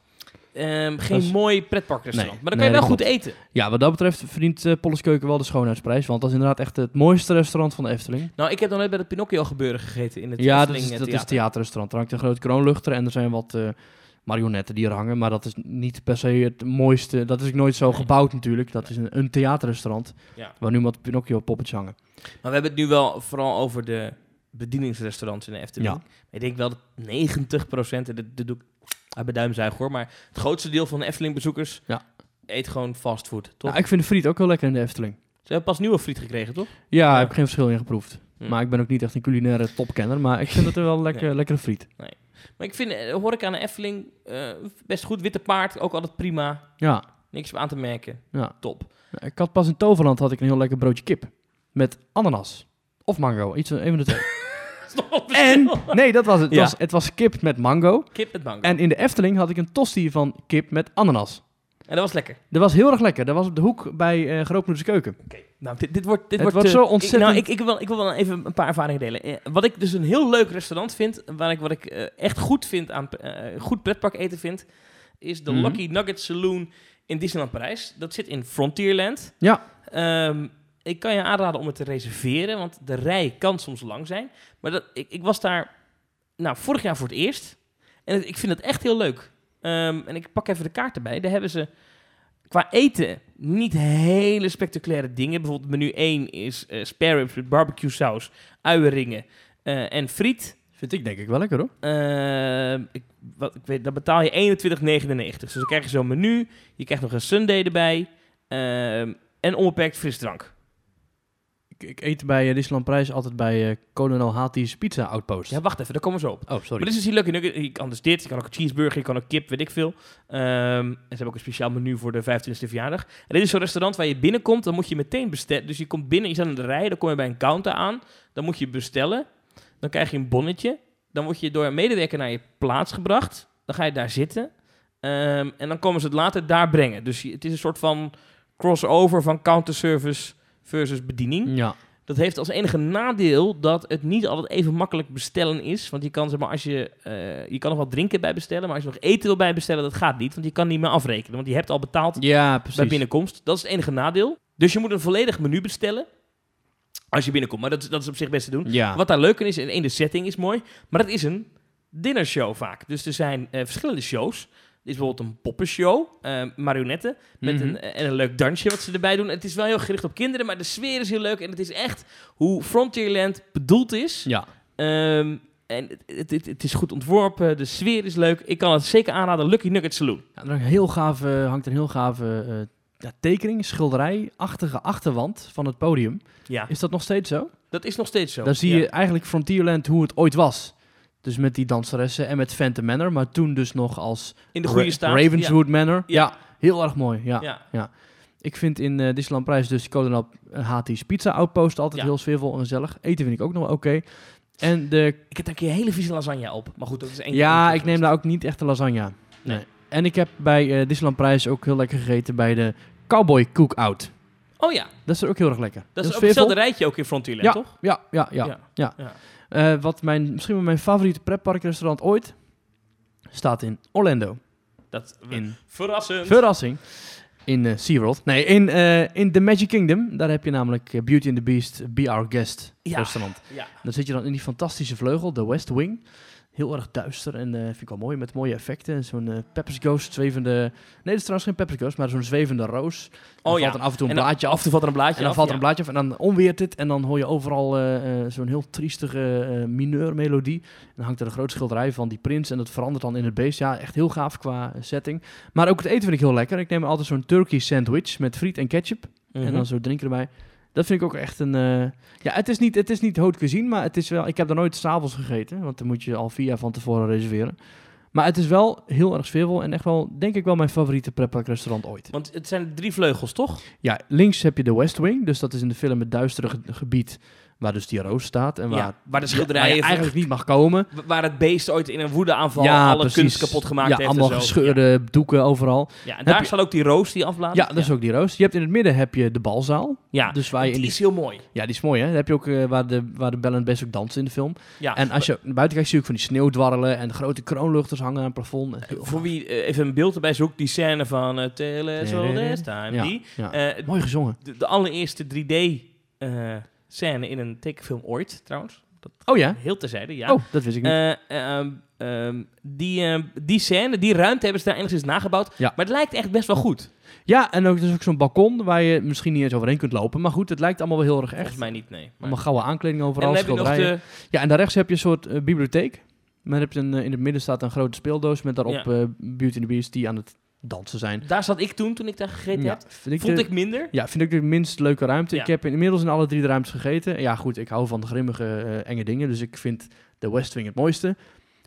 ehm, geen is- mooi pretparkrestaurant. Nee, maar dan nee, kan je wel goed eten. Ja, wat dat betreft verdient eh Polles Keuken wel de schoonheidsprijs. Want dat is inderdaad echt het mooiste restaurant van de Efteling. Nou, ik heb dan net bij het Pinocchio gebeuren gegeten in het ja, dat Efteling is, eh, dat is Theater. het theaterrestaurant. Er hangt een groot kroonluchter en er zijn wat eh, marionetten die er hangen. Maar dat is niet per se het mooiste. Dat is ook nooit zo gebouwd natuurlijk. Dat is een, een theaterrestaurant Ja. waar nu wat Pinocchio poppetjes hangen. Maar we hebben het nu wel vooral over de bedieningsrestaurants in de Efteling. Ja. Ik denk wel dat 90%, en dat, dat doe ik uit mijn duimzuig hoor, maar het grootste deel van de Efteling-bezoekers Ja. eet gewoon fastfood, toch? Nou, ik vind de friet ook wel lekker in de Efteling. Ze hebben pas nieuwe friet gekregen, toch? Ja, Ja. ik heb geen verschil in geproefd. Hm. Maar ik ben ook niet echt een culinaire topkenner. Maar ik vind het er wel lekker, Nee. lekkere friet. Maar ik vind eh, horeca aan de Efteling eh, best goed. Witte paard, ook altijd prima. Ja, Niks aan te merken. ja. Top. Ik had pas in Toverland had ik een heel lekker broodje kip. Met ananas. Of mango. Iets, een van de twee. En, nee, dat was het. Het, Ja. was, het was kip met mango. Kip met mango. En in de Efteling had ik een tosti van kip met ananas. En dat was lekker. Dat was heel erg lekker. Dat was op de hoek bij eh Grootmoeders Keuken. Oké, nou, dit, dit wordt, dit Het wordt, wordt eh, zo ik- ontzettend- nou, ik, ik, wil, ik wil wel even een paar ervaringen delen. Eh, wat ik dus een heel leuk restaurant vind, waar ik, wat ik echt goed vind aan goed pretpark eten vind, is de Mhm. Lucky Nugget Saloon in Disneyland Parijs. Dat zit in Frontierland. Ja. Ehm, ik kan je aanraden om het te reserveren, want de rij kan soms lang zijn. Maar dat, ik, ik was daar nou, vorig jaar voor het eerst. En het- ik vind het echt heel leuk. Ehm, en ik pak even de kaart erbij. Daar hebben ze qua eten niet hele spectaculaire dingen. Bijvoorbeeld menu 1 is eh spare ribs met barbecue saus, uienringen eh, en friet. Vind ik denk ik wel lekker hoor. Ehm, ik, wat, ik weet, dan betaal je 21,99. Dus dan krijg je zo'n menu. Je krijgt nog een sundae erbij. ehm, en onbeperkt frisdrank. Ik, ik eet bij uh, Disneyland Prijs altijd bij eh Colonel Hati's Pizza Outpost. Ja, wacht even, daar komen we zo op. Oh, sorry. Maar dit is dus hier leuk. Je kan dus dit, je kan ook een cheeseburger, je kan ook kip, weet ik veel. Ehm, en ze hebben ook een speciaal menu voor de 25e verjaardag. En dit is zo'n restaurant waar je binnenkomt, dan moet je meteen bestellen. Dus je komt binnen, je staat in de rij, dan kom je bij een counter aan. Dan moet je bestellen. Dan krijg je een bonnetje. Dan word je door een medewerker naar je plaats gebracht. Dan ga je daar zitten. Ehm, en dan komen ze het later daar brengen. Dus het is een soort van crossover van counterservice versus bediening. Ja. Dat heeft als enige nadeel dat het niet altijd even makkelijk bestellen is. Want je kan, zeg maar, als je, eh, je kan nog wat drinken bij bestellen, maar als je nog eten wil bij bestellen, dat gaat niet. Want je kan niet meer afrekenen, want je hebt al betaald ja, bij binnenkomst. Dat is het enige nadeel. Dus je moet een volledig menu bestellen als je binnenkomt. Maar dat, is- dat is op zich best te doen. Ja. Wat daar leuk in is, in één, de setting is mooi, maar het is een dinnershow vaak. Dus er zijn eh, verschillende shows. Is bijvoorbeeld een poppenshow, eh marionetten, met Mhm. een, en een leuk dansje wat ze erbij doen. Het is wel heel gericht op kinderen, maar de sfeer is heel leuk. En het is echt hoe Frontierland bedoeld is. Ja. Ehm, en het, het, is goed ontworpen, de sfeer is leuk. Ik kan het zeker aanraden, Lucky Nugget Saloon. Ja, er hangt, een heel gave, hangt een heel gave eh, ja, tekening, schilderij-achtige achterwand van het podium. Ja, Is dat nog steeds zo? dat is nog steeds zo. Daar zie Ja. je eigenlijk Frontierland hoe het ooit was. Dus met die danseressen en met Phantom Manor, maar toen dus nog als in de goede Ra- staat. Ravenswood Manor. Ja. Ja. heel erg mooi. Ja. Ja. ja. Ik vind in eh Disneyland Prijs dus Kolonel Hati's Pizza Outpost altijd heel sfeervol en gezellig. Eten vind ik ook nog wel oké. En de, Ik heb daar een keer hele vieze lasagne op. Maar goed, dat is één ja, ik neem daar ook niet echt de lasagne. Nee. Nee. En ik heb bij eh Disneyland Prijs ook heel lekker gegeten bij de Cowboy Cookout. Oh ja, Dat is er ook heel erg lekker. dat is ook hetzelfde rijtje ook in Frontierland, Ja, toch? ja, ja, ja. Ja. ja. Eh, wat mijn, misschien wel mijn favoriete pretparkrestaurant ooit staat in Orlando. Dat, In Verrassend. Verrassing. In eh SeaWorld. Nee, in, eh, in The Magic Kingdom. Daar heb je namelijk Beauty and the Beast, Be Our Guest Ja. restaurant. Ja. Dan zit je dan in die fantastische vleugel, de West Wing. Heel erg duister en eh, vind ik wel mooi, met mooie effecten. Zo'n eh Pepper's Ghost, zwevende... Nee, dat is trouwens geen Pepper's Ghost, maar zo'n zwevende roos. Dan Oh valt ja. dan af en toe een En dan blaadje af af. en toe valt er een blaadje En dan af, valt er ja. een blaadje af en dan onweert het. En dan hoor je overal eh, zo'n heel triestige mineurmelodie. En dan hangt er een groot schilderij van die prins. En dat verandert dan in het beest. Ja, echt heel gaaf qua setting. Maar ook het eten vind ik heel lekker. Ik neem altijd zo'n turkey sandwich met friet en ketchup. En Mhm. dan zo drinken erbij. Dat vind ik ook echt een... eh, ja, het is, niet, het is niet haute cuisine, maar het is wel... Ik heb daar nooit s'avonds gegeten, want dan moet je al vier jaar van tevoren reserveren. Maar het is wel heel erg sfeervol en echt wel, denk ik wel, mijn favoriete pretparkrestaurant ooit. Want het zijn drie vleugels, toch? Ja, links heb je de West Wing, dus dat is in de film het duistere ge- gebied waar dus die roos staat. En waar, ja, waar de waar schilderijen... eigenlijk niet mag komen. Waar het beest ooit in een woedeaanval ja, alle precies. kunst kapot gemaakt ja, heeft allemaal en zo. gescheurde doeken overal. Ja, en daar je- staat ook die roos die afblaast. Ja, dat is ook die roos. Je hebt in het midden heb je de balzaal. Ja, Dus waar je in die die is heel mooi. Ja, die is mooi, hè? Daar heb je ook eh, waar, de, waar de Bell en het Beest ook dansen in de film. Ja, en als je naar buiten kijkt, zie je ook van die sneeuw dwarrelen en grote kroonluchters hangen aan het plafond. Heel Voor wie eh, even een beeld erbij zoekt, die scène van uh, Tell us all this time. Ja, Die, eh, Mooi gezongen. de, de allereerste 3D eh, scène in een tekenfilm ooit, trouwens. Dat Oh ja? heel terzijde, ja. Oh, dat wist ik niet. Eh, ehm, ehm, die, ehm, die scène, die ruimte hebben ze daar enigszins nagebouwd. Ja. Maar het lijkt echt best wel goed. ja, en ook, is ook zo'n balkon waar je misschien niet eens overheen kunt lopen. Maar goed, het lijkt allemaal wel heel erg echt. Volgens mij niet, nee. Maar- Allemaal gouden aankleding en overal, nog schilderijen. de... Ja, en daar rechts heb je een soort eh, bibliotheek. Maar heb je een, eh, in het midden staat een grote speeldoos met daarop Ja. Beauty and the Beast die aan het dansen zijn. Daar zat ik toen, toen ik daar gegeten Ja, heb. ik Vond de- ik minder. Ja, vind ik de minst leuke ruimte. Ja. Ik heb inmiddels in alle drie de ruimtes gegeten. Ja, goed, ik hou van de grimmige, eh, enge dingen. Dus ik vind de West Wing het mooiste.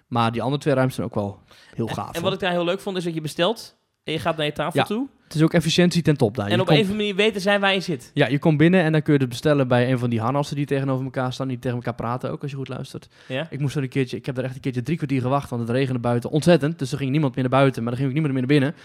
Maar die andere twee ruimtes zijn ook wel heel gaaf. En wat ik daar heel leuk vond, is dat je bestelt en je gaat naar je tafel Ja. toe. Het is ook efficiëntie ten top daar. En Je op komt- een of andere manier weten zij waar je zit. Ja, je komt binnen en dan kun je het bestellen bij een van die harnassen die tegenover elkaar staan. Die tegen elkaar praten ook, als je goed luistert. Ja? Ik moest er een keertje, ik heb er echt een keertje drie kwartier gewacht, want het regende buiten ontzettend. Dus er ging niemand meer naar buiten, maar er ging ook niemand meer naar binnen.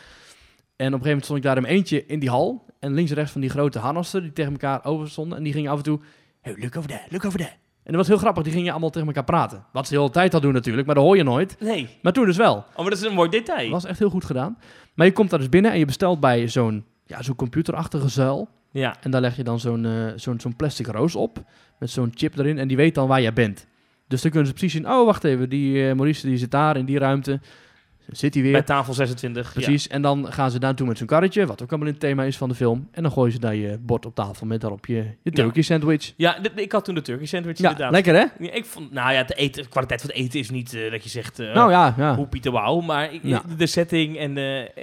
En op een gegeven moment stond ik daar in eentje in die hal. En links en rechts van die grote harnassen die tegen elkaar over stonden. En die gingen af en toe, hey, look over there, look over there. En dat was heel grappig, die gingen allemaal tegen elkaar praten. Wat ze de hele tijd al doen natuurlijk, maar dat hoor je nooit. Nee. Maar toen dus wel. Oh, maar dat is een mooi detail. Dat was echt heel goed gedaan. Maar je komt daar dus binnen en je bestelt bij zo'n ja, zo'n computerachtige zuil. Ja. En daar leg je dan zo'n eh, zo'n zo'n plastic roos op. Met zo'n chip erin. En die weet dan waar jij bent. Dus dan kunnen ze precies zien. Oh, wacht even. Die eh, Maurice die zit daar in die ruimte. Zit hij weer. Bij tafel 26. precies. En dan gaan ze daar naartoe met zo'n karretje. Wat ook allemaal in het thema is van de film. En dan gooien ze daar je bord op tafel met daarop je, je turkey sandwich. Ja, ja ik had toen de turkey sandwich Ja, inderdaad. lekker hè? Ja, ik vond, nou ja, de, eten, de kwaliteit van het eten is niet eh, dat je zegt, eh nou ja, ja. hoe Pieter wauw, maar Ja. de setting en eh,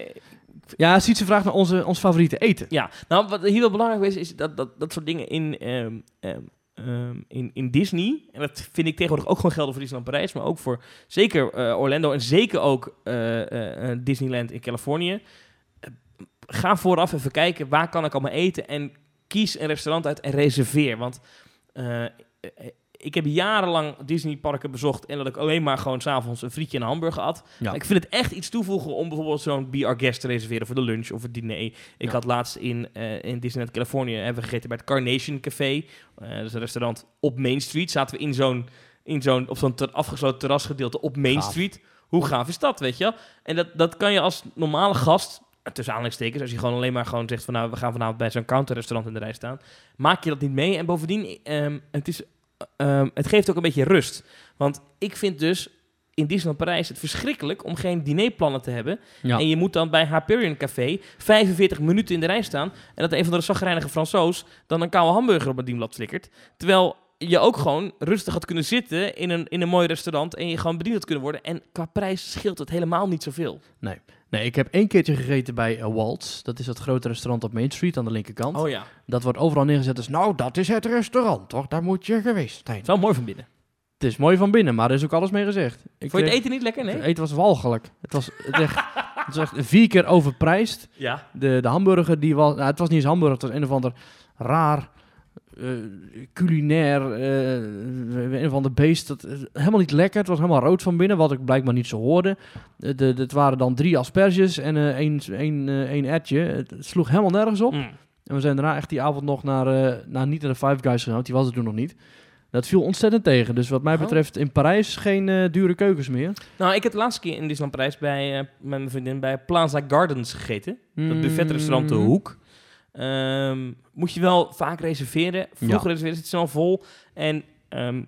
Ja, Sietse vraagt naar onze, ons favoriete eten. ja, nou wat hier wel belangrijk is, is dat, dat dat soort dingen in, ehm, ehm, ehm, in, in Disney, en dat vind ik tegenwoordig ook gewoon gelden voor Disneyland Parijs, maar ook voor zeker eh, Orlando en zeker ook eh, eh, Disneyland in Californië. Ga vooraf even kijken, waar kan ik allemaal eten en kies een restaurant uit en reserveer, want... ik heb jarenlang Disneyparken bezocht en dat ik alleen maar gewoon s'avonds een frietje en een hamburger. Ja. Maar Ik vind het echt iets toevoegen om bijvoorbeeld zo'n Be Our Guest te reserveren voor de lunch of het diner. Ik Ja. had laatst in, eh, in Disneyland Californië hebben we gegeten bij het Carnation Café. Eh, dat is een restaurant op Main Street. Zaten we in zo'n, in zo'n, op zo'n ter- afgesloten terrasgedeelte op Main Gaaf. Street. Hoe gaaf is dat, weet je? En dat, dat kan je als normale gast, tussen aanhalingstekens, als je gewoon alleen maar gewoon zegt van nou, we gaan vanavond bij zo'n counterrestaurant in de rij staan, maak je dat niet mee. En bovendien, ehm, het, is, ehm, het geeft ook een beetje rust. Want ik vind dus in Disneyland Parijs het verschrikkelijk om geen dinerplannen te hebben. Ja. En je moet dan bij Hyperion Café 45 minuten in de rij staan. En dat een van de zagrijnige Fransoos dan een koude hamburger op het dienblad flikkert. Terwijl je ook gewoon rustig had kunnen zitten in een, in een mooi restaurant en je gewoon bediend had kunnen worden. En qua prijs scheelt het helemaal niet zoveel. Nee, ik heb één keertje gegeten bij uh, Waltz. Dat is dat grote restaurant op Main Street aan de linkerkant. Oh ja. Dat wordt overal neergezet als, nou, dat is het restaurant, toch? Daar moet je geweest zijn. Het is wel mooi van binnen. Het is mooi van binnen, maar er is ook alles mee gezegd. Ik Vond je het eten niet lekker? Nee? Het eten was walgelijk. Het was, het echt, het was echt vier keer overprijsd. Ja. De, de hamburger, die was, nou, het was niet eens hamburger, het was een of ander raar eh, culinair, eh, een of ander beest. Dat, eh, helemaal niet lekker. Het was helemaal rood van binnen, wat ik blijkbaar niet zo hoorde. Eh, de, de, het waren dan drie asperges en eh één, één, eh, één ertje. Het sloeg helemaal nergens op. Mm. En we zijn daarna echt die avond nog naar, eh, naar niet naar de Five Guys gegaan, want die was er toen nog niet. Dat viel ontzettend tegen. Dus wat mij Oh. betreft in Parijs geen eh, dure keukens meer. Nou, ik heb de laatste keer in Disneyland Parijs bij, eh, met mijn vriendin bij Plaza Gardens gegeten. Dat buffetrestaurant De Mm. Hoek. Ehm, moet je wel vaak reserveren. Vroeg Ja. reserveren zit snel vol. En ehm,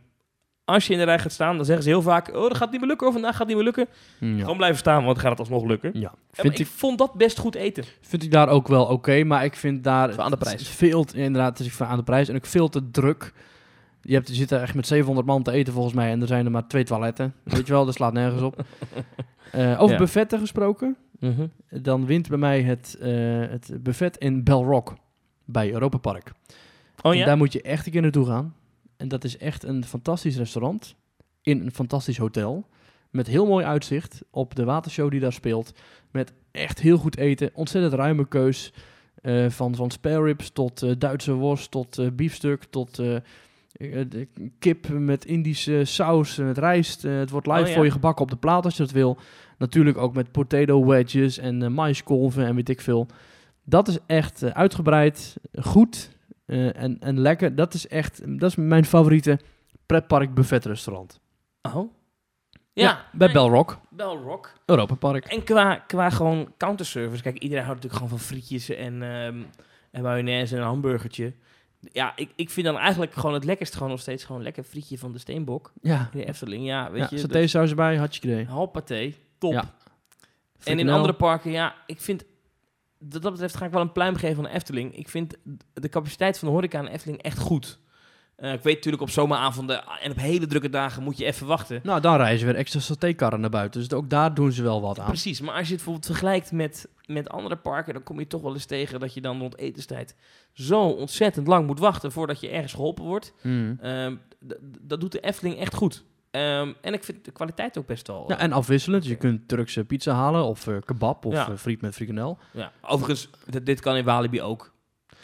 als je in de rij gaat staan, dan zeggen ze heel vaak... Oh, dat gaat niet meer lukken. Of vandaag gaat het niet meer lukken. Mm, Ja. Gewoon blijven staan, want dan gaat het alsnog lukken. ja. Vind, ik, ik vond dat best goed eten. vind ik daar ook wel oké, maar ik vind daar... Aan de prijs. het is Veel, te- inderdaad, het is aan de prijs en ook veel te druk. Je, hebt, je zit er echt met 700 man te eten volgens mij en er zijn er maar twee toiletten. Weet je wel, dat slaat nergens op. Eh, over Ja. buffetten gesproken, dan wint bij mij het, eh, het buffet in Bell Rock bij Europa Park. Oh En ja? daar moet je echt een keer naartoe gaan. En dat is echt een fantastisch restaurant in een fantastisch hotel. Met heel mooi uitzicht op de watershow die daar speelt. Met echt heel goed eten. Ontzettend ruime keus. eh, van, van spare ribs tot Duitse worst, tot biefstuk, tot kip met Indische saus, met rijst. Eh, het wordt live Oh, ja. voor je gebakken op de plaat als je dat wil. Natuurlijk ook met potato wedges en eh maiskolven en weet ik veel. Dat is echt eh, uitgebreid, goed eh, en, en lekker. Dat is echt, dat is mijn favoriete pretpark buffetrestaurant. Oh? Ja, bij nee, Bell Rock, Bell Rock. Europa Park. En qua, qua gewoon counterservice. Kijk, iedereen houdt natuurlijk gewoon van frietjes en, ehm en mayonaise en een hamburgertje. Ja, ik, ik vind dan eigenlijk gewoon het lekkerst gewoon nog steeds gewoon lekker frietje van de Steenbok. Ja, In de Efteling, ja, weet ja je. satésaus erbij, had je idee. Halpaté, top. Ja. En in andere parken, ja, ik vind... Wat dat betreft ga ik wel een pluim geven aan de Efteling. Ik vind de capaciteit van de horeca de Efteling echt goed. Eh, ik weet natuurlijk op zomeravonden en op hele drukke dagen moet je even wachten. Nou, dan reizen weer extra satékarren naar buiten. Dus ook daar doen ze wel wat aan. Precies, maar als je het bijvoorbeeld vergelijkt met, met andere parken, dan kom je toch wel eens tegen dat je dan rond etenstijd zo ontzettend lang moet wachten voordat je ergens geholpen wordt. Mm. Ehm, dat doet de Efteling echt goed. Ehm, en ik vind de kwaliteit ook best wel. Ja, eh, en afwisselend. Dus je kunt Turkse pizza halen of eh, kebab of Ja. friet met frikandel. ja. Overigens, dit, kan in Walibi ook.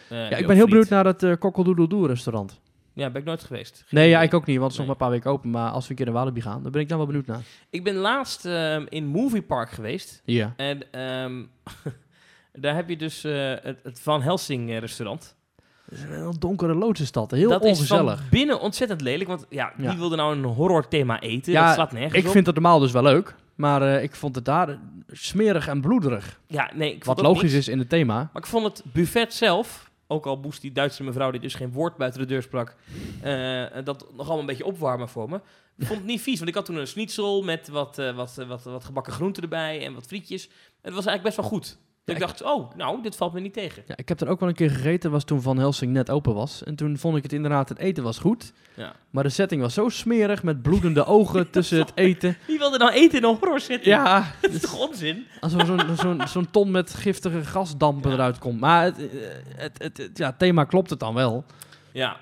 Ja, ik ben heel benieuwd naar het uh, Kokkeldoedeldoe restaurant. Ja, ben ik nooit geweest. Geen Nee, ja, ik ook niet, want het is nog maar een paar weken open. Maar als we een keer naar Walibi gaan, dan ben ik daar wel benieuwd naar. Ik ben laatst ehm, in Movie Park geweest. Ja. En ehm, daar heb je dus eh, het, het Van Helsing eh, restaurant. Het is een heel donkere loodsenstad. Heel dat is ongezellig. van binnen ontzettend lelijk. Want ja, wie Ja. wilde nou een horror thema eten? Ja, dat slaat nergens Ik op. vind het normaal dus wel leuk. Maar eh, ik vond het daar smerig en bloederig. Ja, nee, ik Wat logisch niks. is in het thema. Maar ik vond het buffet zelf, ook al moest die Duitse mevrouw die dus geen woord buiten de deur sprak, eh, dat nog allemaal een beetje opwarmen voor me. Ik vond het niet vies, want ik had toen een schnitzel met wat, eh, wat, eh, wat, wat gebakken groenten erbij en wat frietjes. Het was eigenlijk best wel goed. Ja, ik dacht, oh, nou, dit valt me niet tegen. Ja, ik heb er ook wel een keer gegeten, was toen Van Helsing net open was. En toen vond ik het inderdaad, het eten was goed. Ja. Maar de setting was zo smerig met bloedende ogen tussen het eten. Wie wilde nou eten in een horror zitten? Ja, dat is toch onzin? alsof zo'n zo'n zo'n ton met giftige gasdampen Ja. eruit komt. Maar het, eh, het, het, het- ja, thema klopt het dan wel. Ja.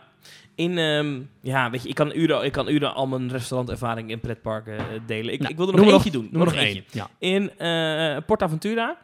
In, ehm, ja, weet je, ik kan uren, ik kan uren al mijn restaurantervaring in pretparken eh, delen. Ik, Nou, ik wilde noem nog er eentje doen. Noem er nog eentje. Ja. In eh PortAventura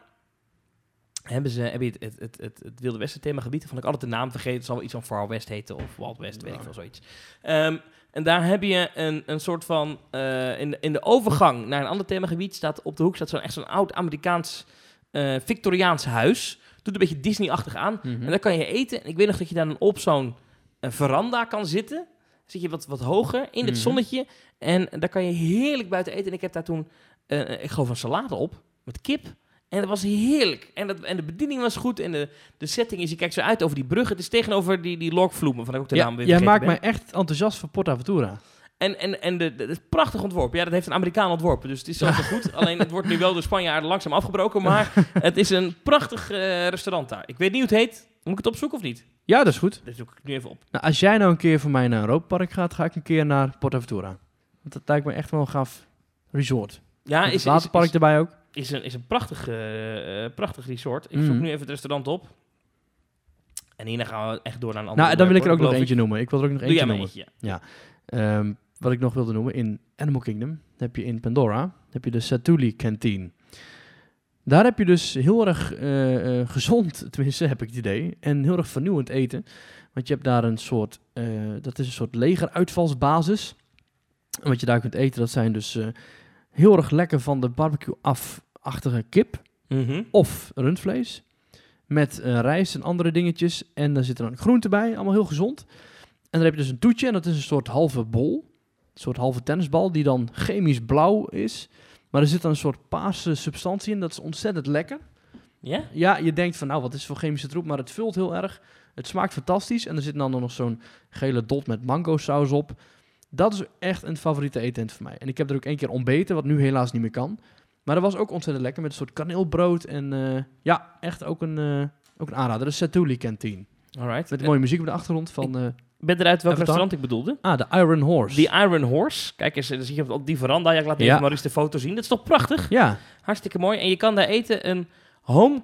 hebben ze heb je het, het, het, het, het Wilde Westen themagebied. Ik altijd de naam vergeten. Het zal wel iets van Far West heten of Wild West, weet ik veel, zoiets. Ehm, en daar heb je een, een soort van... eh, in, de, in de overgang naar een ander themagebied staat op de hoek staat zo'n echt zo'n oud Amerikaans eh, Victoriaans huis. Doet een beetje Disney-achtig aan. Mhm. En daar kan je eten. En ik weet nog dat je dan op zo'n eh, veranda kan zitten. Zit je wat, wat hoger in het Mhm. zonnetje. En daar kan je heerlijk buiten eten. En ik heb daar toen, eh, ik een salade op. Met kip. En dat was heerlijk. En, dat, en de bediening was goed. En de, de setting is, je kijkt zo uit over die brug. Het is tegenover die, die Lokvloemen, van ik ook de Ja, naam weer jij maakt ben. mij echt enthousiast voor PortAventura. En, en, en de, de, het is prachtig ontworpen. Ja, dat heeft een Amerikaan ontworpen. Dus het is zo goed. Alleen het wordt nu wel door Spanjaarden langzaam afgebroken. Maar het is een prachtig eh, restaurant daar. Ik weet niet hoe het heet. Moet ik het opzoeken of niet? Ja, dat is goed. Dat zoek ik nu even op. Nou, als jij nou een keer voor mij naar Europa Park gaat, ga ik een keer naar PortAventura. Want dat lijkt me echt wel een gaaf resort. Ja, Met is, het is, waterpark is, erbij ook. Is een, is een prachtig, eh, prachtig resort. Ik zoek nu even het restaurant op. En hierna gaan we echt door naar een ander Nou, dan wil ik er ook nog eentje noemen. Ik wil er ook nog Doe eentje noemen. eentje. Ehm, wat ik nog wilde noemen, in Animal Kingdom heb je in Pandora heb je de Satuli Canteen. Daar heb je dus heel erg eh, gezond, tenminste heb ik het idee, en heel erg vernieuwend eten. Want je hebt daar een soort, dat is een soort legeruitvalsbasis. En wat je daar kunt eten, dat zijn dus heel erg lekker van de barbecue afachtige kip Mhm. of rundvlees. Met eh, rijst en andere dingetjes. En daar zit dan groente bij, allemaal heel gezond. dan heb je dus een toetje en dat is een soort halve bol. Een soort halve tennisbal die dan chemisch blauw is. Maar er zit dan een soort paarse substantie in. Dat is ontzettend lekker. Ja? Ja, je denkt van nou, wat is voor chemische troep? Maar het vult heel erg. Het smaakt fantastisch. En er zit dan nog zo'n gele dot met mango saus op. Dat is echt een favoriete eetent voor mij. En ik heb er ook één keer ontbeten, wat nu helaas niet meer kan. Maar dat was ook ontzettend lekker met een soort kaneelbrood. En eh, ja, echt ook een, eh, ook een aanrader. De Satuli Canteen. Alright. Met mooie muziek op de achtergrond van... Ik ben eruit welk restaurant ik bedoelde. ah, de Iron Horse. Die Iron Horse. Kijk eens, dan zie je op die veranda. Ja, ik laat Ja. even Maurice de foto zien. Dat is toch prachtig? Ja, Hartstikke mooi. En je kan daar eten een home,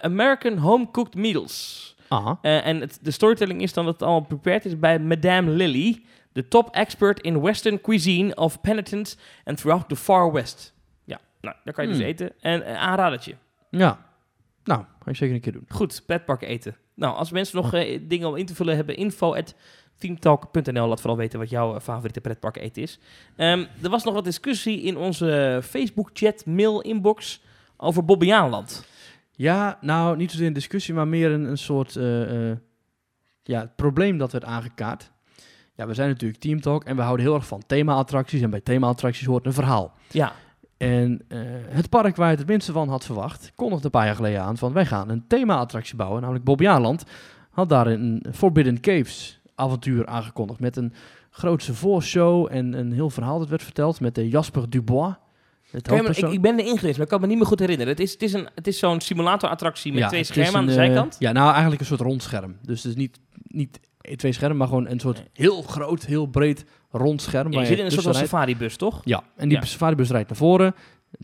American home-cooked meals. aha. En het, de storytelling is dan dat het allemaal prepared is bij Madame Lily, de top expert in Western cuisine of penitence and throughout the Far West. Nou, daar kan je dus Hmm. eten. En uh, aanradertje. Ja. Nou, ga ik zeker een keer doen. Goed, petpark eten. Nou, als mensen nog eh, dingen om in te vullen hebben, info at themetalk.nl. Laat vooral weten wat jouw eh, favoriete pretpark eten is. Ehm, er was nog wat discussie in onze Facebook-chat, mail-inbox over Bobbejaanland. Ja, nou, niet zozeer een discussie, maar meer een, een soort eh, eh, ja, het probleem dat werd aangekaart. Ja, we zijn natuurlijk Team Talk en we houden heel erg van thema-attracties. En bij thema-attracties hoort een verhaal. Ja, En eh, het park waar je het het minste van had verwacht, kondigde een paar jaar geleden aan van wij gaan een thema-attractie bouwen, namelijk Bobbejaanland. Had daar een Forbidden Caves avontuur aangekondigd met een grootse voorshow en een heel verhaal dat werd verteld met de Jasper Dubois. Me- ik, ik ben erin geweest, maar ik kan me niet meer goed herinneren. Het is, het is, een, het is zo'n simulatorattractie met Ja, twee schermen aan de eh, zijkant. ja, nou eigenlijk een soort rondscherm. Dus het is niet, niet twee schermen, maar gewoon een soort heel groot, heel breed rondscherm. Ja, waar je zit in een soort van safaribus, toch? Ja, en die Ja. safaribus rijdt naar voren,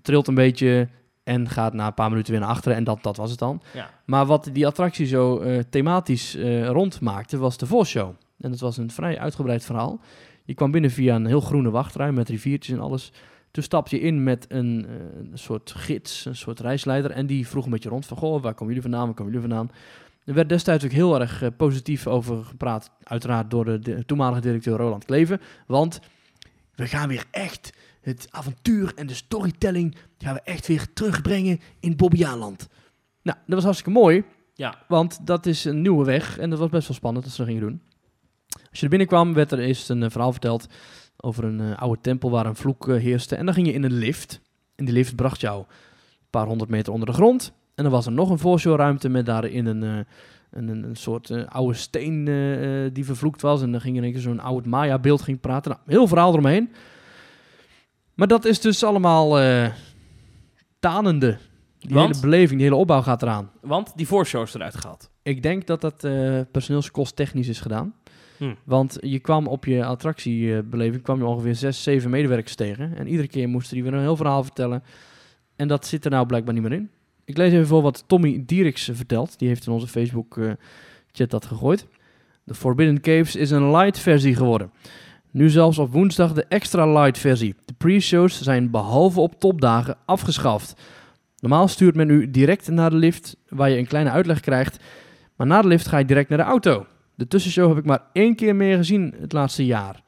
trilt een beetje en gaat na een paar minuten weer naar achteren. En dat, dat was het dan. Ja. Maar wat die attractie zo eh, thematisch eh, rondmaakte, was de voorshow. En dat was een vrij uitgebreid verhaal. Je kwam binnen via een heel groene wachtruim met riviertjes en alles. Toen stapte je in met een, eh, een soort gids, een soort reisleider. En die vroeg een beetje rond van, goh, waar komen jullie vandaan, waar komen jullie vandaan? Er werd destijds ook heel erg eh, positief over gepraat, uiteraard door de, de toenmalige directeur Roland Kleven. Want we gaan weer echt het avontuur en de storytelling gaan we echt weer terugbrengen in Bobbejaanland. Nou, dat was hartstikke mooi. Ja. Want dat is een nieuwe weg en dat was best wel spannend dat ze dat gingen doen. Als je er binnenkwam, werd er eerst een eh, verhaal verteld over een eh, oude tempel waar een vloek heerste. En dan ging je in een lift. En die lift bracht jou een paar honderd meter onder de grond. En dan was er nog een voorshowruimte met daarin een, eh, een, een, soort eh, oude steen eh, die vervloekt was. En dan ging er een keer zo'n oud Maya-beeld ging praten. Nou, heel verhaal eromheen. Maar dat is dus allemaal tanende. Die Want? hele beleving, die hele opbouw gaat eraan. Want die voorshow is eruit gehaald. Ik denk dat dat eh personeelskost technisch is gedaan. Hm. Want je kwam op je attractiebeleving kwam je ongeveer zes, zeven medewerkers tegen. En iedere keer moesten die weer een heel verhaal vertellen. En dat zit er nou blijkbaar niet meer in. Ik lees even voor wat Tommy Dieriks vertelt. Die heeft in onze Facebook-chat dat gegooid. De Forbidden Caves is een light versie geworden. Nu zelfs op woensdag de extra light versie. De pre-shows zijn behalve op topdagen afgeschaft. Normaal stuurt men u direct naar de lift, waar je een kleine uitleg krijgt. Maar na de lift ga je direct naar de auto. De tussenshow heb ik maar één keer meer gezien het laatste jaar.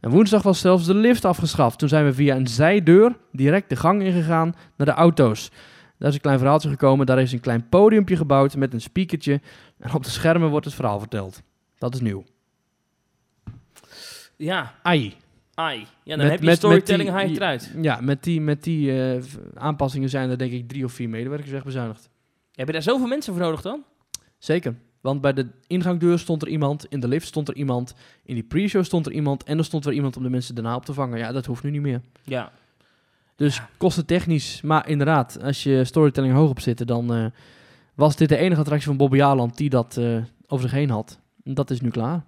En woensdag was zelfs de lift afgeschaft. Toen zijn we via een zijdeur direct de gang ingegaan naar de auto's. Daar is een klein verhaaltje gekomen. Daar is een klein podiumpje gebouwd met een speakertje. En op de schermen wordt het verhaal verteld. Dat is nieuw. Ja, Ai. ai. Ja, dan Met- heb je met- storytelling met die- eruit. Ja, met die, met die eh, aanpassingen zijn er denk ik drie of vier medewerkers wegbezuinigd. Heb je daar zoveel mensen voor nodig dan? Zeker. Want bij de ingangdeur stond er iemand, in de lift stond er iemand, in die pre-show stond er iemand en er stond weer iemand om de mensen daarna op te vangen. Ja, dat hoeft nu niet meer. Ja. Dus kosten technisch, maar inderdaad, als je storytelling hoog op zit, dan eh, was dit de enige attractie van Bobby Jaarland die dat eh, over zich heen had. En Dat is nu klaar.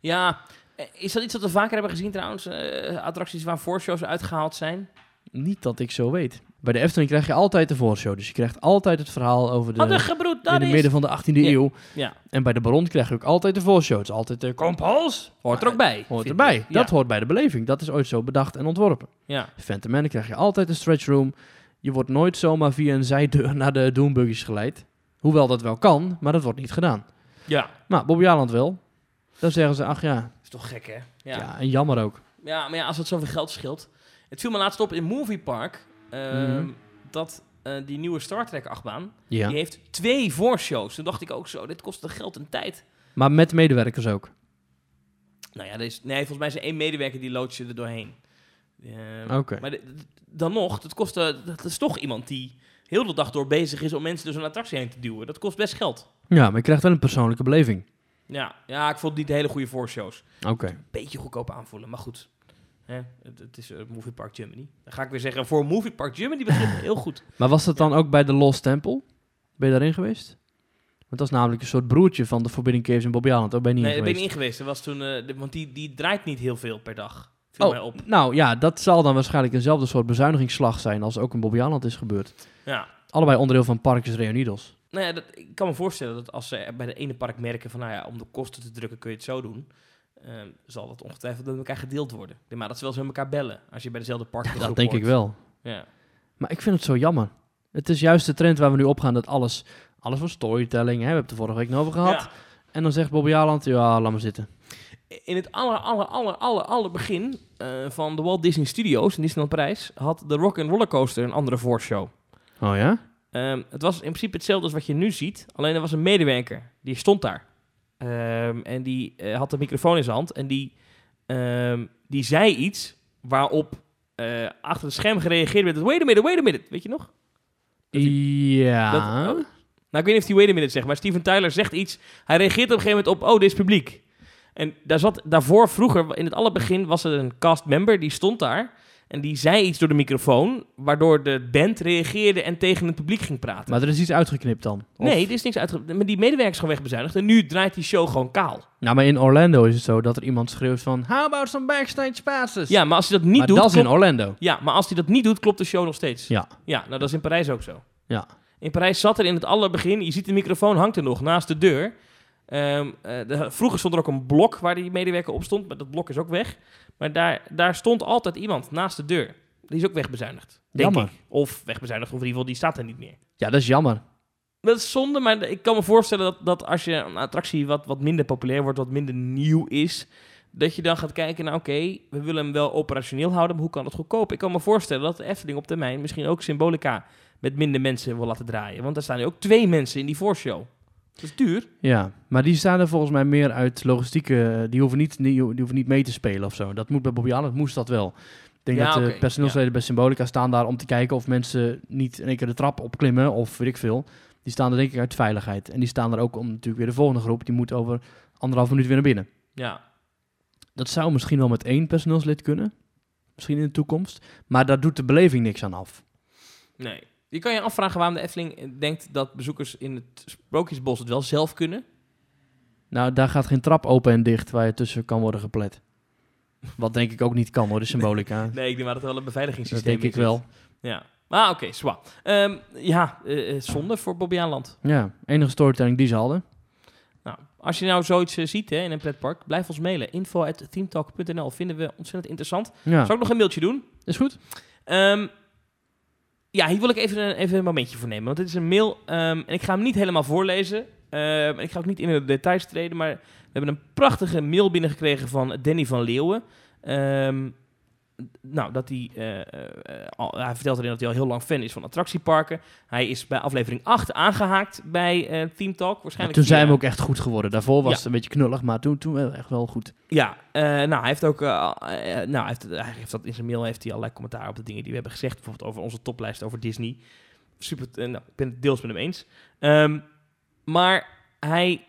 Ja, eh, is dat iets wat we vaker hebben gezien trouwens? Attracties waar voorshows uitgehaald zijn? Niet dat ik zo weet. Bij de Efteling krijg je altijd de voorshow, dus je krijgt altijd het verhaal over de, Hadden gebroed, in het midden van de 18e Ja. eeuw. Ja, En bij de Baron krijg je ook altijd de voorshow. Het is altijd de kompas. hoort er ook bij. Hoort erbij. Dat hoort bij de beleving. Dat is ooit zo bedacht en ontworpen. Ja. Phantom Man krijg je altijd een stretch room. Je wordt nooit zomaar via een zijdeur naar de Doombuggies geleid. Hoewel dat wel kan, maar dat wordt niet gedaan. ja, Maar Bobby Aland wel. Dan zeggen ze, ach ja, is toch gek hè? ja. Ja. en jammer ook. Ja, maar ja, als het zoveel geld scheelt. Het viel me laatst op in Movie Park ehm, Mhm. dat eh, die nieuwe Star Trek achtbaan, Ja. die heeft twee voorshows. Toen dacht ik ook zo, dit kost toch geld en tijd. Maar met medewerkers ook. Nou ja, is, nee, volgens mij is er één medewerker die loodt je er doorheen. Ehm, Oké. Maar de- de- dan nog, dat, kost, eh, dat is toch iemand die heel de dag door bezig is om mensen door zo'n attractie heen te duwen. Dat kost best geld. Ja, maar je krijgt wel een persoonlijke beleving. Ja, ja ik vond het niet hele goede voorshows. Oké. Beetje goedkoop aanvoelen, maar goed. Hè, het, het is eh, Movie Park Germany. Dan ga ik weer zeggen, voor Movie Park Germany begint heel goed. Maar was dat dan ook bij de Lost Temple? Ben je daarin geweest? Want dat is namelijk een soort broertje van de Forbidden Caves in Bobby Island. Daar ben je niet Nee, daar ben ik niet geweest. Dat was toen, eh, de- want die, die draait niet heel veel per dag. Viel mij Oh, op. nou ja, dat zal dan waarschijnlijk eenzelfde soort bezuinigingsslag zijn als ook in Bobby Island is gebeurd. Ja. Allebei onderdeel van Parkjes Reunidos. Nou ja, dat, ik kan me voorstellen dat als ze bij de ene park merken van, nou ja, om de kosten te drukken kun je het zo doen, ehm, zal dat ongetwijfeld met elkaar gedeeld worden. Maar dat ze wel eens met elkaar bellen als je bij dezelfde park Dat denk ik wel. Ja. Maar ik vind het zo jammer. Het is juist de trend waar we nu op gaan dat alles, alles voor storytelling, hè, we hebben het er vorige week nog over gehad. Ja. En dan zegt Bobby Island, ja, laat maar zitten. In het aller, aller, aller, aller, aller begin eh, van de Walt Disney Studios in Disneyland Parijs had de Rock and Roller Coaster een andere voorshow. Oh ja? Ehm, het was in principe hetzelfde als wat je nu ziet, alleen er was een medewerker die stond daar. Ehm, en die eh, had de microfoon in zijn hand en die, ehm, die zei iets waarop eh, achter het scherm gereageerd werd. Wait a minute, wait a minute. Weet je nog? Ja. Dat- oh. Nou, ik weet niet of hij wait a minute zegt, maar Steven Tyler zegt iets. Hij reageert op een gegeven moment op, oh, dit is publiek. En daar zat daarvoor, vroeger, in het allerbegin, was er een castmember, die stond daar. En die zei iets door de microfoon, waardoor de band reageerde en tegen het publiek ging praten. Maar er is iets uitgeknipt dan? Of- Nee, er is niks uitge... Maar die medewerkers gewoon wegbezuinigd. En nu draait die show gewoon kaal. Nou, maar in Orlando is het zo dat er iemand schreeuwt van... How about some backstage passes? Ja, maar als hij dat niet maar doet... dat is in Orlando. Ja, maar als hij dat niet doet, klopt de show nog steeds. Ja. Ja, nou dat is in Parijs ook zo. Ja. In Parijs zat er in het allerbegin, je ziet de microfoon hangt er nog naast de deur. Ehm, eh, de- vroeger stond er ook een blok waar die medewerker op stond, maar dat blok is ook weg. Maar daar, daar stond altijd iemand naast de deur. Die is ook wegbezuinigd, denk Jammer. ik. Of wegbezuinigd, of in ieder geval, die staat er niet meer. Ja, dat is jammer. Dat is zonde, maar ik kan me voorstellen dat, dat als je een attractie wat, wat minder populair wordt, wat minder nieuw is, dat je dan gaat kijken, nou oké, we willen hem wel operationeel houden, maar hoe kan het goedkoop? Ik kan me voorstellen dat de Efteling op termijn misschien ook Symbolica met minder mensen wil laten draaien. Want daar staan nu ook twee mensen in die voorshow. Dat is duur. Ja, maar die staan er volgens mij meer uit logistieke... Die hoeven niet, die, hoeven niet mee te spelen of zo. Dat moet bij Bobby Island, moest dat wel. Ik denk Ja, dat de personeelsleden bij Symbolica staan daar om te kijken of mensen niet in één keer de trap opklimmen of weet ik veel. Die staan er denk ik uit veiligheid. En die staan er ook om natuurlijk weer de volgende groep. Die moet over anderhalf minuut weer naar binnen. Ja. Dat zou misschien wel met één personeelslid kunnen. Misschien in de toekomst. Maar daar doet de beleving niks aan af. Nee. Je kan je afvragen waarom de Efteling denkt dat bezoekers in het Sprookjesbos het wel zelf kunnen. Nou, daar gaat geen trap open en dicht waar je tussen kan worden geplet. Wat denk ik ook niet kan hoor, de symbolica. Nee, ik denk maar dat er wel een dat beveiligingssysteem denk ik wel. Ja. Ah, oké, zwaar. Ehm, ja, eh, zonde voor Bobby Aanland. Ja, enige storytelling die ze hadden. Nou, als je nou zoiets eh, ziet hè, in een pretpark, blijf ons mailen. info.themetalk.nl vinden we ontzettend interessant. Ja, Zal ik nog een mailtje doen? is goed. Ehm, ja, hier wil ik even een, even een momentje voor nemen. Want dit is een mail ehm, en ik ga hem niet helemaal voorlezen. En ik ga ook niet in de details treden, maar we hebben een prachtige mail binnengekregen van Danny van Leeuwen. Ehm, nou, dat hij, al, hij vertelt erin dat hij al heel lang fan is van attractieparken. Hij is bij aflevering 8 aangehaakt bij eh Team Talk. Ja, Waarschijnlijk toen zijn we ook echt goed geworden. Daarvoor was Ja. het een beetje knullig, maar toen, toen wel echt wel goed. Ja, nou, hij heeft ook, nou, hij heeft, hij heeft dat in zijn mail heeft hij allerlei commentaar op de dingen die we hebben gezegd, bijvoorbeeld over onze toplijst over Disney. Super, nou, ik ben het deels met hem eens. Ehm, maar hij